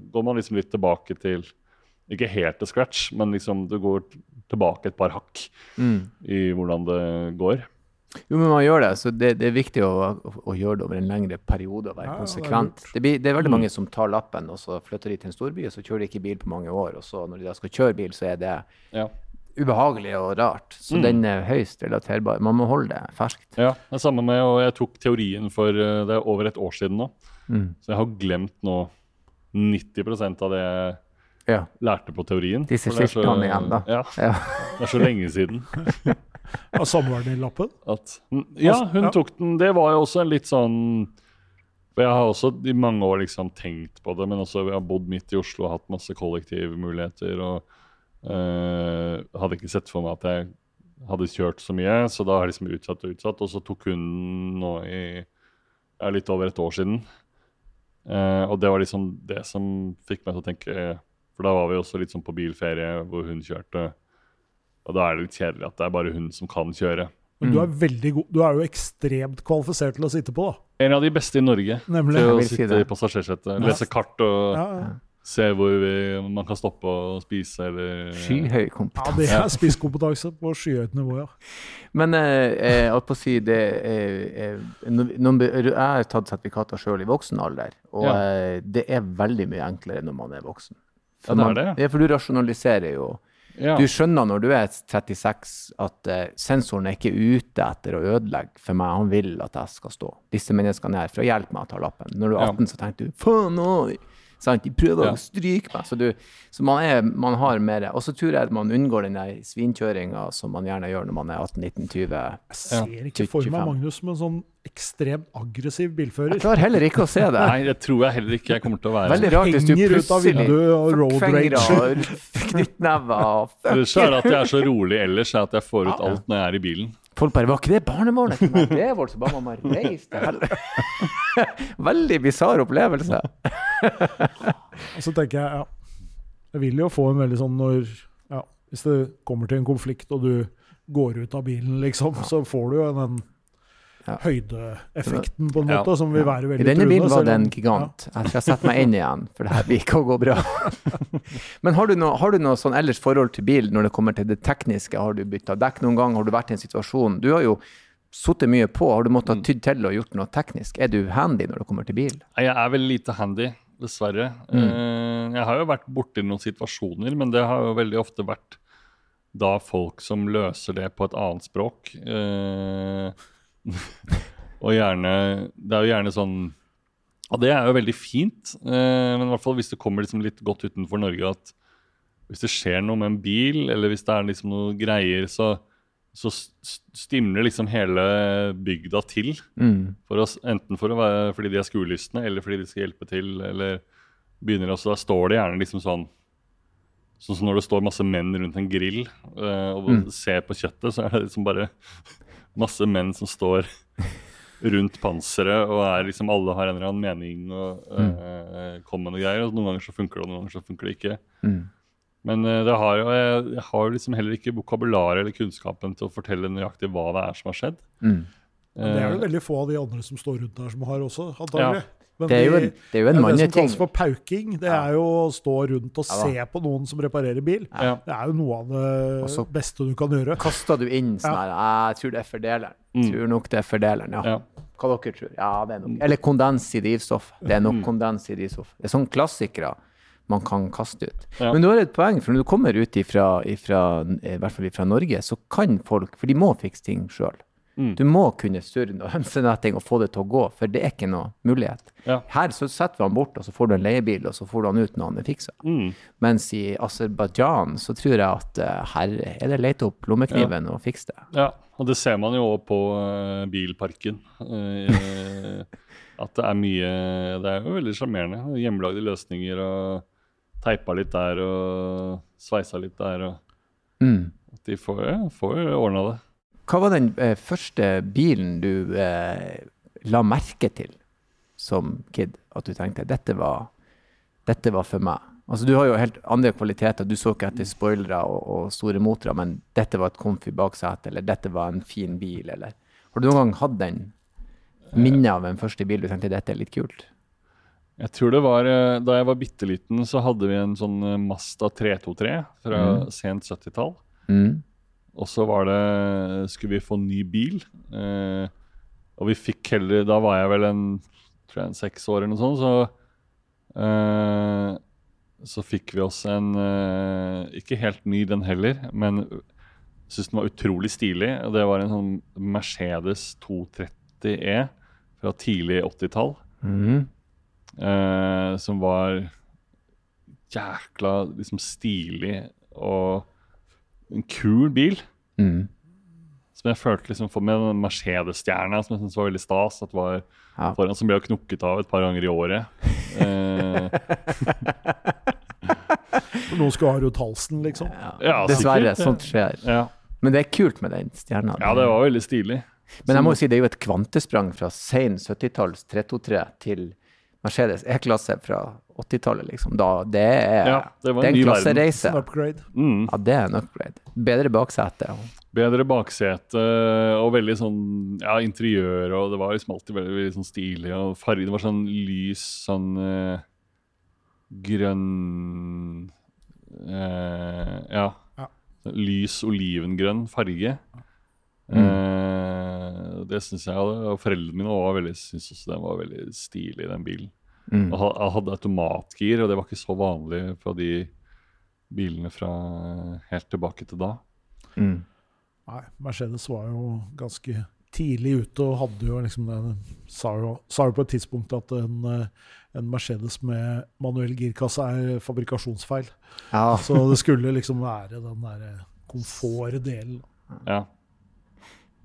går man liksom litt tilbake til Ikke helt til scratch, men liksom du går tilbake et par hakk Mm. i hvordan det går. Jo, men man gjør det, så det, det er viktig å, å, å gjøre det over en lengre periode og være Ja, konsekvent. Det, blir, det er veldig Mm. mange som tar lappen, og så flytter de til en storby, og så kjører de ikke bil på mange år, og så når de da skal kjøre bil, så er det Ja. ubehagelig og rart. Så Mm. den er høyst relaterbar. Man må holde det ferskt. ja. Det er samme med Og jeg tok teorien for eh, Det er over et år siden nå. Mm. Så jeg har glemt nå 90% av det jeg Ja. lærte på teorien. Disse skiltene igjen, da. Ja, ja. det er så lenge siden Av samboeren din lappen? at Ja, hun Ja. tok den. Det var jo også en litt sånn For jeg har også i mange år liksom tenkt på det, men også jeg har bodd midt i Oslo og hatt masse kollektivmuligheter. og øh, hadde ikke sett for meg at jeg hadde kjørt så mye, så da har jeg liksom utsatt og utsatt. Og så tok hun nå i ja, litt over et år siden. Uh, og det var liksom det som fikk meg til å tenke For da var vi også litt sånn på bilferie hvor hun kjørte. Og da er det litt kjedelig at det er bare hun som kan kjøre. Men du er veldig god. Du er jo ekstremt kvalifisert til å sitte på, da. En av de beste i Norge Nemlig. til å sitte i passasjersetet. Lese kart og Ja, ja. se hvor vi, man kan stoppe og spise eller Skyhøy ja, det er spisskompetanse på skyhøyt nivå, ja. Men eh, jeg holdt på å si det er, er, Jeg har tatt sertifikater sjøl i voksen alder, og Ja. eh, det er veldig mye enklere når man er voksen. Ja, det er man, det, ja. For du rasjonaliserer jo. Ja. Du skjønner når du er 36 at uh, sensoren er ikke ute etter å ødelegge for meg, han vil at jeg skal stå. Disse menneskene er her for å hjelpe meg å ta lappen. Når du er Ja. 18, så tenker du faen nå! Sant? De prøver Ja. å stryke meg. Så, du, så man, er, man har mer Og så tror jeg at man unngår den der svinkjøringa som man gjerne gjør når man er 18-19-20. Jeg ser ikke for meg Magnus som en sånn ekstremt aggressiv bilfører. Jeg klarer heller ikke å se det. Nei, det tror jeg heller ikke jeg kommer til å være. Veldig rart hvis du plutselig og road rage. knyttnever og Ellers så er at jeg er så rolig ellers er at jeg får ut alt når jeg er i bilen. Folk bare Var ikke det barnemålet? Det var så bare man reise til helvete. Veldig bisarr opplevelse. Og så tenker jeg, ja Jeg vil jo få en veldig sånn når ja, Hvis det kommer til en konflikt, og du går ut av bilen, liksom, så får du jo den Ja. høydeeffekten, på en Ja. måte, som vil være I veldig denne bilen var det en gigant. Jeg skal sette meg inn igjen, for det her blir ikke gå bra. Men har du noe, har du noe sånn ellers forhold til bil når det kommer til det tekniske? Har du bytta dekk noen gang? Har du vært i en situasjon Du har jo sittet mye på. Har du måttet ha tydd til og gjort noe teknisk? Er du handy når det kommer til bil? Jeg er veldig lite handy, dessverre. Mm. Eh, Jeg har jo vært borti noen situasjoner, men det har jo veldig ofte vært da folk som løser det på et annet språk. Eh, og gjerne Det er jo gjerne sånn Og det er jo veldig fint, eh, men i hvert fall hvis det kommer liksom litt godt utenfor Norge at hvis det skjer noe med en bil, eller hvis det er liksom noe greier, så, så stimler liksom hele bygda til. Mm. For oss, enten for å være, fordi de er skuelystne, eller fordi de skal hjelpe til. eller begynner også, Da står det gjerne liksom sånn Sånn som når det står masse menn rundt en grill uh, og Mm. ser på kjøttet, så er det liksom bare masse menn som står rundt panseret, og er liksom alle har en eller annen mening og eh, kommer med noe greier. og Noen ganger så funker det, og noen ganger så funker det ikke. Mm. Men eh, det har jeg, jeg har liksom heller ikke vokabularet eller kunnskapen til å fortelle nøyaktig hva det er som har skjedd. Mm. Det er Eh, det veldig få av de andre som står rundt der, som har også, antagelig. Men Det er jo en, de- det er jo en er det som kalles for pauking. Det Ja. er jo å stå rundt og Ja se på noen som reparerer bil. ja. Det er jo noe av det beste du kan gjøre. Kaster du inn sånn Ja. her Jeg tror det er fordeleren. Mm. Tror nok det er fordeleren, ja. Ja. Hva dere tror? Ja, det er nok. Eller kondens i drivstoff. Det er nok Mm. kondens i drivstoff. Det er sånne klassikere man kan kaste ut. Ja. Men du har et poeng, for når du kommer ut ifra, ifra, i hvert fall fra Norge, så kan folk For de må fikse ting sjøl. Mm. Du må kunne surre og hønsenetting og få det til å gå, for det er ikke noe mulighet. Ja. Her så setter vi han bort, og så får du en leiebil, og så får du han ut når han er fiksa. Mm. Mens i Aserbajdsjan så tror jeg at eh, her er det lete opp lommekniven og fikse det. Ja, og det ser man jo også på uh, bilparken. Uh, at det er mye Det er jo veldig sjarmerende. Hjemmelagde løsninger og teipa litt der og sveisa litt der. og Mm. at De får, ja, får ordna det. Hva var den eh, første bilen du eh, la merke til som kid? At du tenkte dette var, dette var for meg? Altså Du har jo helt andre kvaliteter. Du så ikke etter spoilere og, og store motorer, men dette var et comfy baksete, eller dette var en fin bil, eller Har du noen gang hatt den minnet av en første bil du tenkte dette er litt kult? Jeg tror det var eh, Da jeg var bitte liten, så hadde vi en sånn Masta 323 fra Mm. sent 70-tall. Mm. Og så var det Skulle vi få ny bil? Eh, og vi fikk heller Da var jeg vel en tror jeg en seks år eller noe sånt, så eh, Så fikk vi oss en eh, Ikke helt ny, den heller, men syns den var utrolig stilig. Og det var en sånn Mercedes 230 E fra tidlig 80-tall. Mm. Eh, som var jækla liksom stilig og en kul bil. Mm. Som jeg følte liksom for med den Mercedes-stjerna som jeg syntes var veldig stas. At var Ja. foran Som ble knukket av et par ganger i året. Eh, Noen skulle ha rundt halsen, liksom. ja, Dessverre, sikkert. sånt skjer. Ja. Men det er kult med den stjerna. ja, det var veldig stilig. Men jeg må jo si det er jo et kvantesprang fra sen 70-talls 323 til Mercedes E-klasse fra 80-tallet, liksom. Da, det er, Ja, det det er en en klassereise. Mm. Ja, det er en upgrade. Bedre baksete. Bedre baksete og veldig sånn ja, interiør, og det var liksom alltid veldig, veldig sånn stilig. Og farge, det var sånn lys, sånn eh, grønn eh, Ja. Ja. Sånn Lys olivengrønn farge. Mm. Eh, det syns jeg, og foreldrene mine også var veldig, synes også den var veldig stilig, den bilen. Mm. Og ha- Jeg hadde automatgir, og det var ikke så vanlig fra de bilene fra helt tilbake til da. Mm. Nei, Mercedes var jo ganske tidlig ute og hadde jo liksom den Sa jo, sa jo på et tidspunkt at en, en Mercedes med manuell girkasse er fabrikasjonsfeil. Ja. Så det skulle liksom være den derre komfortdelen. Ja.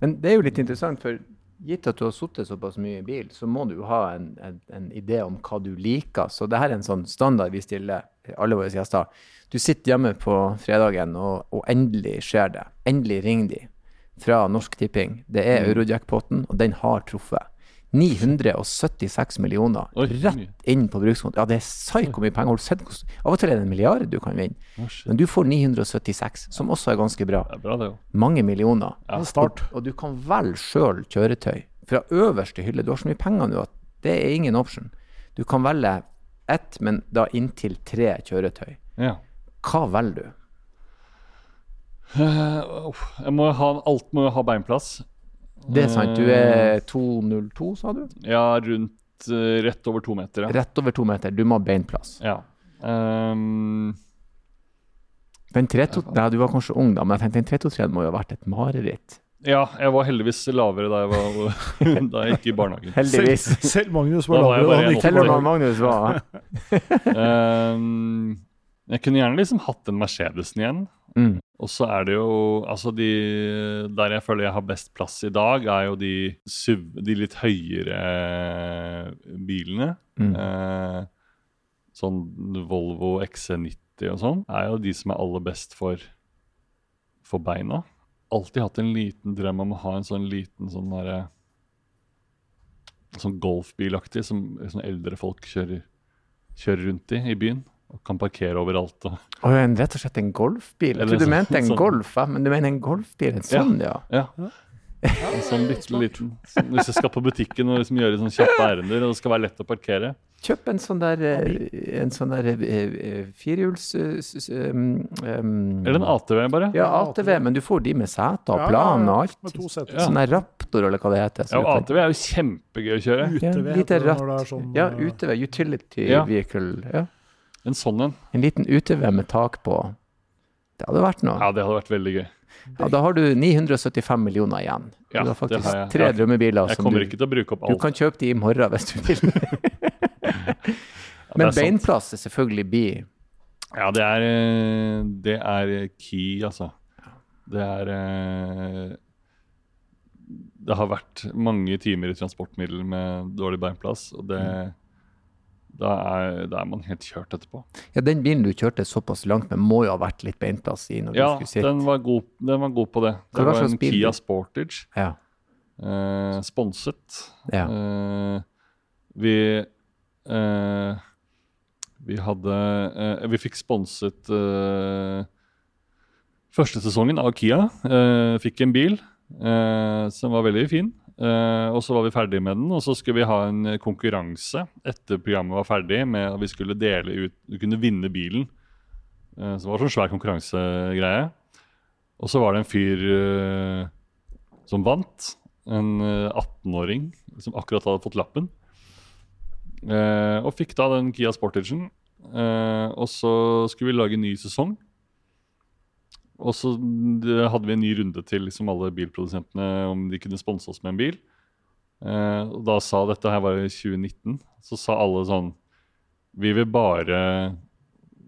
Men det er jo litt interessant, for gitt at du har sittet såpass mye i bil, så må du jo ha en, en, en idé om hva du liker. Så det her er en sånn standard vi stiller alle våre gjester. Du sitter hjemme på fredagen, og, og endelig skjer det. Endelig ringer de fra Norsk Tipping. Det er Mm. Eurojackpoten, og den har truffet. 976 millioner Oi, rett inn på brukskonto. Ja, det er psyko mye penger. Har du sett hvordan Av og til er det en milliard du kan vinne. Men du får 976, som også er ganske bra. Det er bra. Mange millioner. Ja. Start. Og du kan velge sjøl kjøretøy fra øverste hylle. Du har så mye penger nå at det er ingen option. Du kan velge ett, men da inntil tre kjøretøy. Ja. Hva velger du? Uh, jeg må ha, alt må jo ha beinplass. Det er sant. Du er 2,02, sa du? Ja, rundt eh, rett over to meter. Ja. Rett over to meter. Du må ha beinplass. ja. Um, Den 3-2 Nei, du var kanskje ung, da, men jeg tenkte den 323 må jo ha vært et mareritt. ja, jeg var heldigvis lavere da jeg, var, da jeg gikk i barnehagen. Heldigvis. Selv, selv Magnus var Da var lavere. han Selv om Magnus var um, jeg kunne gjerne liksom hatt den Mercedesen igjen. Mm. Og så er det jo Altså, de Der jeg føler jeg har best plass i dag, er jo de, SUV, de litt høyere bilene. Mm. Eh, sånn Volvo XC90 og sånn, er jo de som er aller best for, for beina. Alltid hatt en liten drøm om å ha en sånn liten sånn derre Sånn golfbilaktig som som eldre folk kjører, kjører rundt i i byen. Og kan parkere overalt. Og, Og en, rett og slett en golfbil. Jeg trodde du sånn- mente en sånn. golf, ja, men du mener en golfbil? En sånn, ja. ja. En sånn bitte liten sånn, Hvis jeg skal på butikken og liksom gjøre sånn kjappe ærender, og det skal være lett å parkere. Kjøp en sånn der, eh, en sånn der eh, eh, firehjuls... eh, um, Eller en ATV, bare. Ja, ATV, men du får de med seter og Ja, plan og alt. Ja. Sånn der Raptor, eller hva det heter. Ja, ATV er jo kjempegøy å kjøre. Ja, lite ratt. sånn, Ja, UTV. Utility Ja. vehicle. Ja. En sånn en. En liten UTV med tak på. Det hadde vært noe. Ja, det hadde vært veldig gøy. Ja, da har du 975 millioner igjen. Ja, du har faktisk har jeg. tre Ja. drømmebiler Jeg kommer du, ikke til å bruke opp alt. du kan kjøpe de i morgen hvis du vil. Ja, Men det er beinplass er selvfølgelig bi. Ja, det er, eh, det er key, altså. Det er eh, Det har vært mange timer i transportmiddel med dårlig beinplass, og det da er, da er man helt kjørt etterpå. Ja, Den bilen du kjørte såpass langt med, må jo ha vært litt beinplass i når Ja, du skulle sitte. den var god, den var god på det. Det var var en bil? Kia Sportage. Ja. Eh, sponset. Ja. Eh, vi eh, Vi hadde eh, Vi fikk sponset eh, første sesongen av Kia. Eh, fikk en bil eh, som var veldig fin. Eh, og så var vi ferdig med den, og så skulle vi ha en konkurranse etter programmet var ferdig, med at vi skulle dele ut Du kunne vinne bilen. Uh, så det var sånn svær konkurransegreie. Og så var det en fyr uh, som vant. En eh, 18-åring som akkurat hadde fått lappen. Og fikk da den Kia Sportagen. Og så skulle vi lage en ny sesong. Og så hadde vi en ny runde til liksom alle bilprodusentene om de kunne sponse oss med en bil. Eh, og da sa dette her var i 2019. Så sa alle sånn Vi vil bare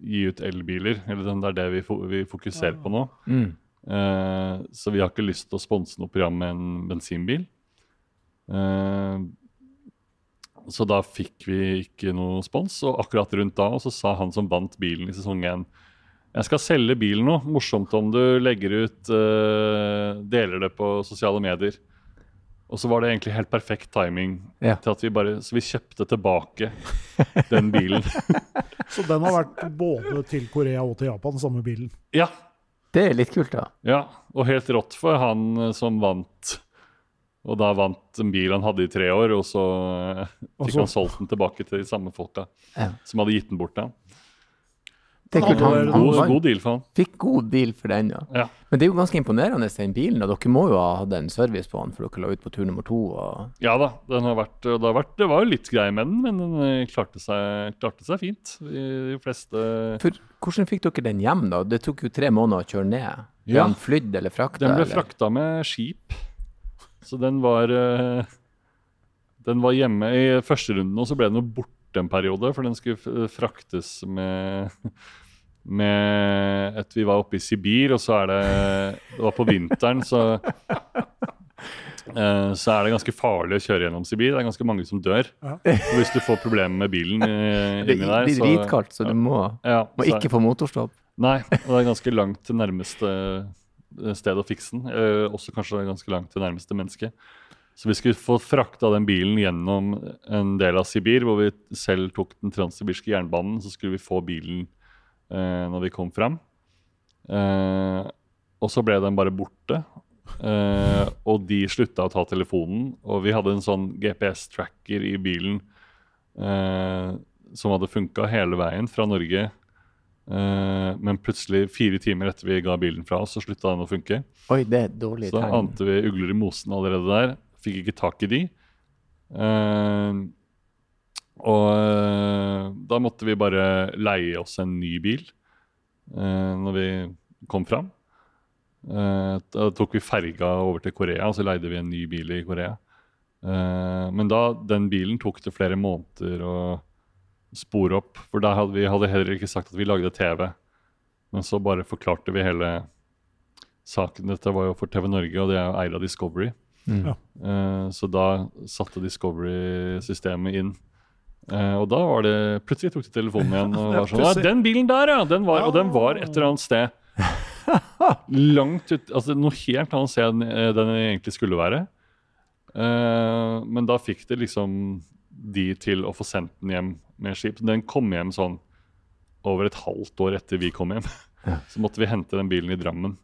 gi ut elbiler. Eller sånn, det er det vi, vi fokuserer på nå. Mm. Eh, så vi har ikke lyst til å sponse noe program med en bensinbil. Eh, så da fikk vi ikke noe spons, og akkurat rundt da så sa han som vant bilen i sesong 1 Jeg skal selge bilen nå. Morsomt om du legger ut uh, Deler det på sosiale medier. Og så var det egentlig helt perfekt timing Ja. til at vi bare Så vi kjøpte tilbake den bilen. Så den har vært både til Korea og til Japan, samme bilen. ja. Det er litt kult, da. Ja, og helt rått for han eh, som vant. Og da vant en bil han hadde i tre år, og så eh, fikk Også. han solgt den tilbake til de samme folka Ja. som hadde gitt den bort til han. Det er kult. Han Han, han God, deal for han. fikk god deal for den, ja. Ja. Men det er jo ganske imponerende, den bilen. Og dere må jo ha hatt en service på den, for dere la ut på tur nummer to. Og... Ja da, den har vært, det, har vært, det var jo litt greier med den, men den eh, klarte seg, klarte seg fint. De, de fleste For hvordan fikk dere den hjem, da? Det tok jo tre måneder å kjøre ned. Ble Ja. den flydd eller frakta? Den ble eller? frakta med skip. Så den var eh, Den var hjemme i første runden, og så ble den jo borte en periode, for den skulle fraktes med med et Vi var oppe i Sibir, og så er det Det var på vinteren, så eh, så er det ganske farlig å kjøre gjennom Sibir. Det er ganske mange som dør. Ja. Og hvis du får problemer med bilen eh, Det inni der, blir dritkaldt, så du må, ja, må så- ikke få motorstopp. Nei, og det er ganske langt til nærmeste eh, sted å fikse den. Eh, også kanskje ganske langt til nærmeste menneske. Så vi skulle få frakta den bilen gjennom en del av Sibir, hvor vi selv tok den transsibirske jernbanen. Så skulle vi få bilen eh, når vi kom fram. Eh, og så ble den bare borte. Eh, og de slutta å ta telefonen. Og vi hadde en sånn GPS-tracker i bilen eh, som hadde funka hele veien fra Norge. Eh, men plutselig, fire timer etter vi ga bilen fra oss, så slutta den å funke. Oi, det er dårlig dårlig Så tegn. ante vi ugler i mosen allerede der. Fikk ikke tak i de. Uh, og eh, da måtte vi bare leie oss en ny bil uh, når vi kom fram. Uh, da tok vi ferga over til Korea, og så leide vi en ny bil i Korea. Uh, men da, den bilen tok det flere måneder å spore opp. For da hadde vi hadde heller ikke sagt at vi lagde TV. Men så bare forklarte vi hele saken. Dette var jo for TV Norge, og det er jo eid av Discovery. Mm. Ja. Eh, så da satte Discovery-systemet inn. Eh, og da var det Plutselig tok de telefonen igjen og var sånn Ja, den bilen der, ja! Den var, og den var et eller annet sted. Langt ut Altså noe helt annet sted enn eh, den egentlig skulle være. Eh, men da fikk det liksom de til å få sendt den hjem med skip. Den kom hjem sånn over et halvt år etter vi kom hjem. Så måtte vi hente den bilen i Drammen.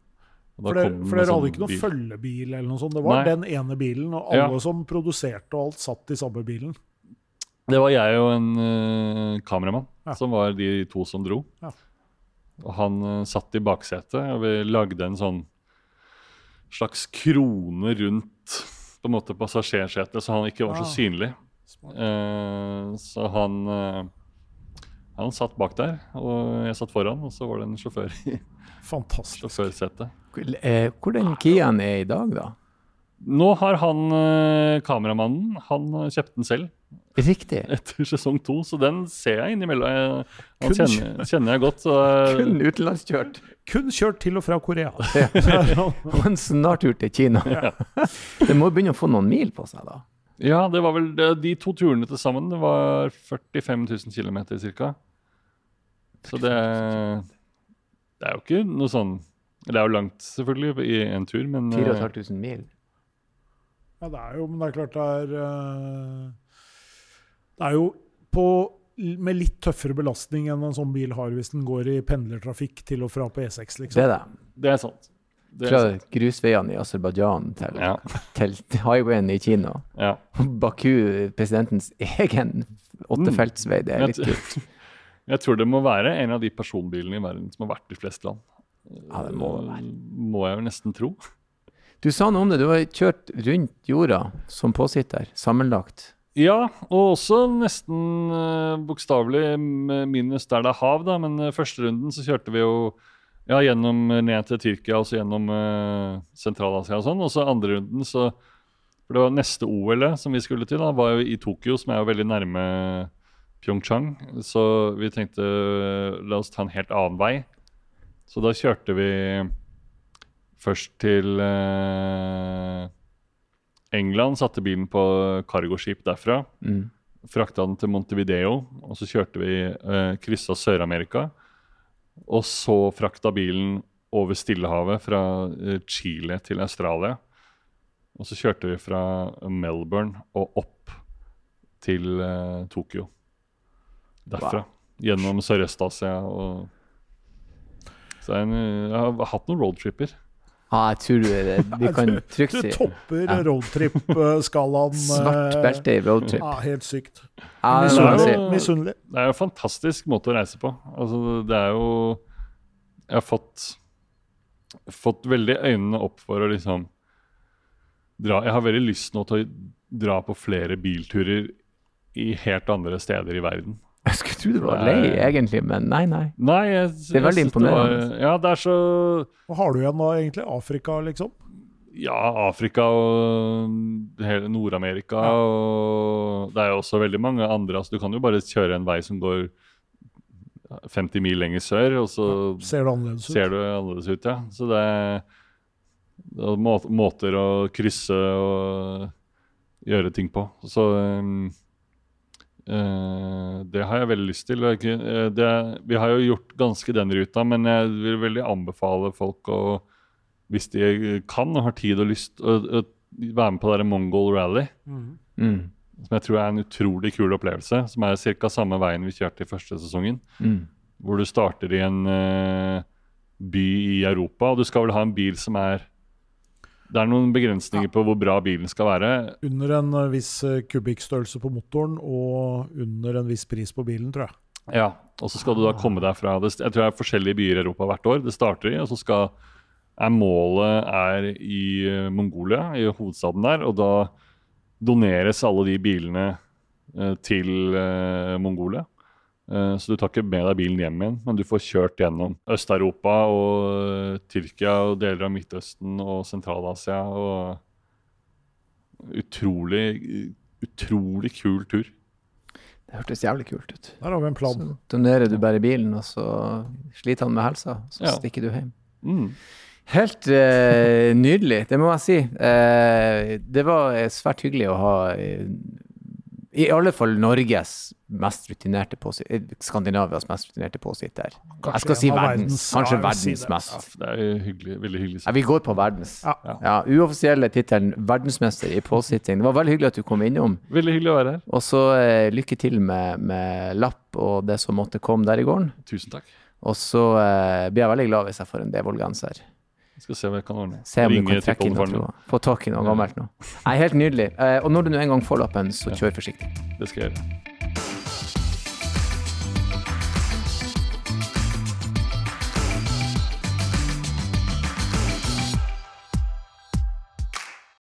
For, dere, det for dere sånn hadde ikke noen bil. følgebil eller noe sånt? Det var Nei. den ene bilen, og alle Ja. som produserte og alt satt i samme bilen? Det var jeg og en uh, kameramann Ja. som var de to som dro. Ja. Og han uh, satt i baksetet, og vi lagde en sånn slags krone rundt på en måte passasjersetet, så han ikke var så Ah. synlig. Eh, så han han satt bak der, og jeg satt foran, og så var det en sjåfør i Fantastisk. sjåførsetet. Eh, Hvor den Kiaen er i dag, da? Nå har han eh, kameramannen han kjøpte den selv Riktig. etter sesong to, så den ser jeg innimellom. Den han Kun- kjenner, kjenner jeg godt. Så, eh, Kun utenlandskjørt. Kun kjørt til og fra Korea. Og en snartur til Kina. Det må begynne å få noen mil på seg, da. ja, det var vel det, de to turene til sammen. Det var 45 000 km ca. Så det, det er jo ikke noe sånn Det er jo langt, selvfølgelig, i en tur, men eh, 4500 mil. Ja, det er jo, men det er klart det er eh, Det er jo på, med litt tøffere belastning enn en sånn bil har hvis den går i pendlertrafikk til og fra på E6, liksom. Det er det. det er sant. Det er Fra grusveiene i Aserbajdsjan til, Ja, til highwayen i Kina. ja. Baku, presidentens egen åttefeltsvei. Det er litt kult. jeg tror det må være en av de personbilene i verden som har vært i flest land. Ja, det må det være. Må jeg jo nesten tro. Du sa noe om det. Du har kjørt rundt jorda som påsitter, sammenlagt. Ja, og også nesten uh, bokstavelig minus der det er hav, da. Men uh, første runden så kjørte vi jo ja, gjennom eh, ned til Tyrkia, altså gjennom uh, Sentral-Asia og sånn. Og så andre runden så For det var neste OL-et som vi skulle til, da, var jo i Tokyo, som er jo veldig nærme Pyeongchang. Så vi tenkte la oss ta en helt annen vei. Så da kjørte vi først til eh, England, satte bilen på cargoskip derfra. Mm. Frakta den til Montevideo, og så kjørte vi eh, kryssa Sør-Amerika. Og så frakta bilen over Stillehavet fra eh, Chile til Australia. Og så kjørte vi fra Melbourne og opp til eh, Tokyo. Derfra. Wow. Gjennom Sørøst-Asia og Så er jeg har hatt noen roadtripper. Ja, jeg tror det, vi kan trygt Du topper Ja. roadtrip-skalaen. svart belte i roadtrip. Ja, helt sykt. Ja, jeg si. Misunnelig. Det er jo en fantastisk måte å reise på. Altså, det er jo Jeg har fått fått veldig øynene opp for å liksom dra Jeg har veldig lyst nå til å dra på flere bilturer i helt andre steder i verden. Jeg skulle tro du var lei, egentlig, men nei, nei. Nei, jeg, Det er veldig imponerende. det var- ja, det er så Hva har du igjen da, egentlig? Afrika, liksom? Ja, Afrika og hele Nord-Amerika og Det er jo også veldig mange andre. altså Du kan jo bare kjøre en vei som går 50 mil lenger sør, og så Ser det annerledes ut? ser du annerledes ut, ja. Så det er, det er måter å krysse og gjøre ting på. Så um, det har jeg veldig lyst til. Jeg eh, Det, vi har jo gjort ganske den ruta, men jeg vil veldig anbefale folk å, hvis de kan og har tid og lyst, å, å være med på det Mongol Rally. Mm. Mm. Som jeg tror er en utrolig kul opplevelse. Som er ca. samme veien vi kjørte i første sesongen. Mm. Hvor du starter i en uh, by i Europa, og du skal vel ha en bil som er Det er noen begrensninger på hvor bra bilen skal være. Under en eh, viss eh, kubikkstørrelse på motoren og under en viss pris på bilen, tror jeg. Ja, Og så skal du da komme deg fra det, Jeg tror det er forskjellige byer i Europa hvert år. Det starter i, og så skal er målet er i eh, Mongolia, i hovedstaden der. Og da doneres alle de bilene til Mongolia. Eh, Så du tar ikke med deg bilen hjem igjen, men du får kjørt gjennom Øst-Europa og eh, Tyrkia og deler av Midtøsten og Sentral-Asia. og Utrolig, utrolig kul tur. Det hørtes jævlig kult ut. Der har vi en plan. Så donerer du bare bilen, og så sliter han med helsa, så Ja. stikker du hjem. Mm. Helt eh, nydelig, det må jeg si. Eh, det var svært hyggelig å ha i alle fall Norges mest rutinerte påsitter, Skandinavias mest rutinerte påsitter. Jeg skal si verdens, kanskje verdens det. mest. Det er hyggelig, veldig hyggelig. Ja, vi går på verdens. Ja. Ja, uoffisielle tittelen verdensmester i påsitting. Det var veldig hyggelig at du kom innom. Veldig hyggelig å være her. Og så eh, lykke til med, med lapp og det som måtte komme der i gården. Tusen takk. Og så eh, blir jeg veldig glad hvis jeg får en Devold-genser. Jeg skal se om jeg kan ordne. Se om du kan trekke inn noe. Få tak i noe gammelt nå. Nei, helt nydelig. Eh, og når du nå en gang får lappen, så kjør forsiktig. Det skal jeg gjøre.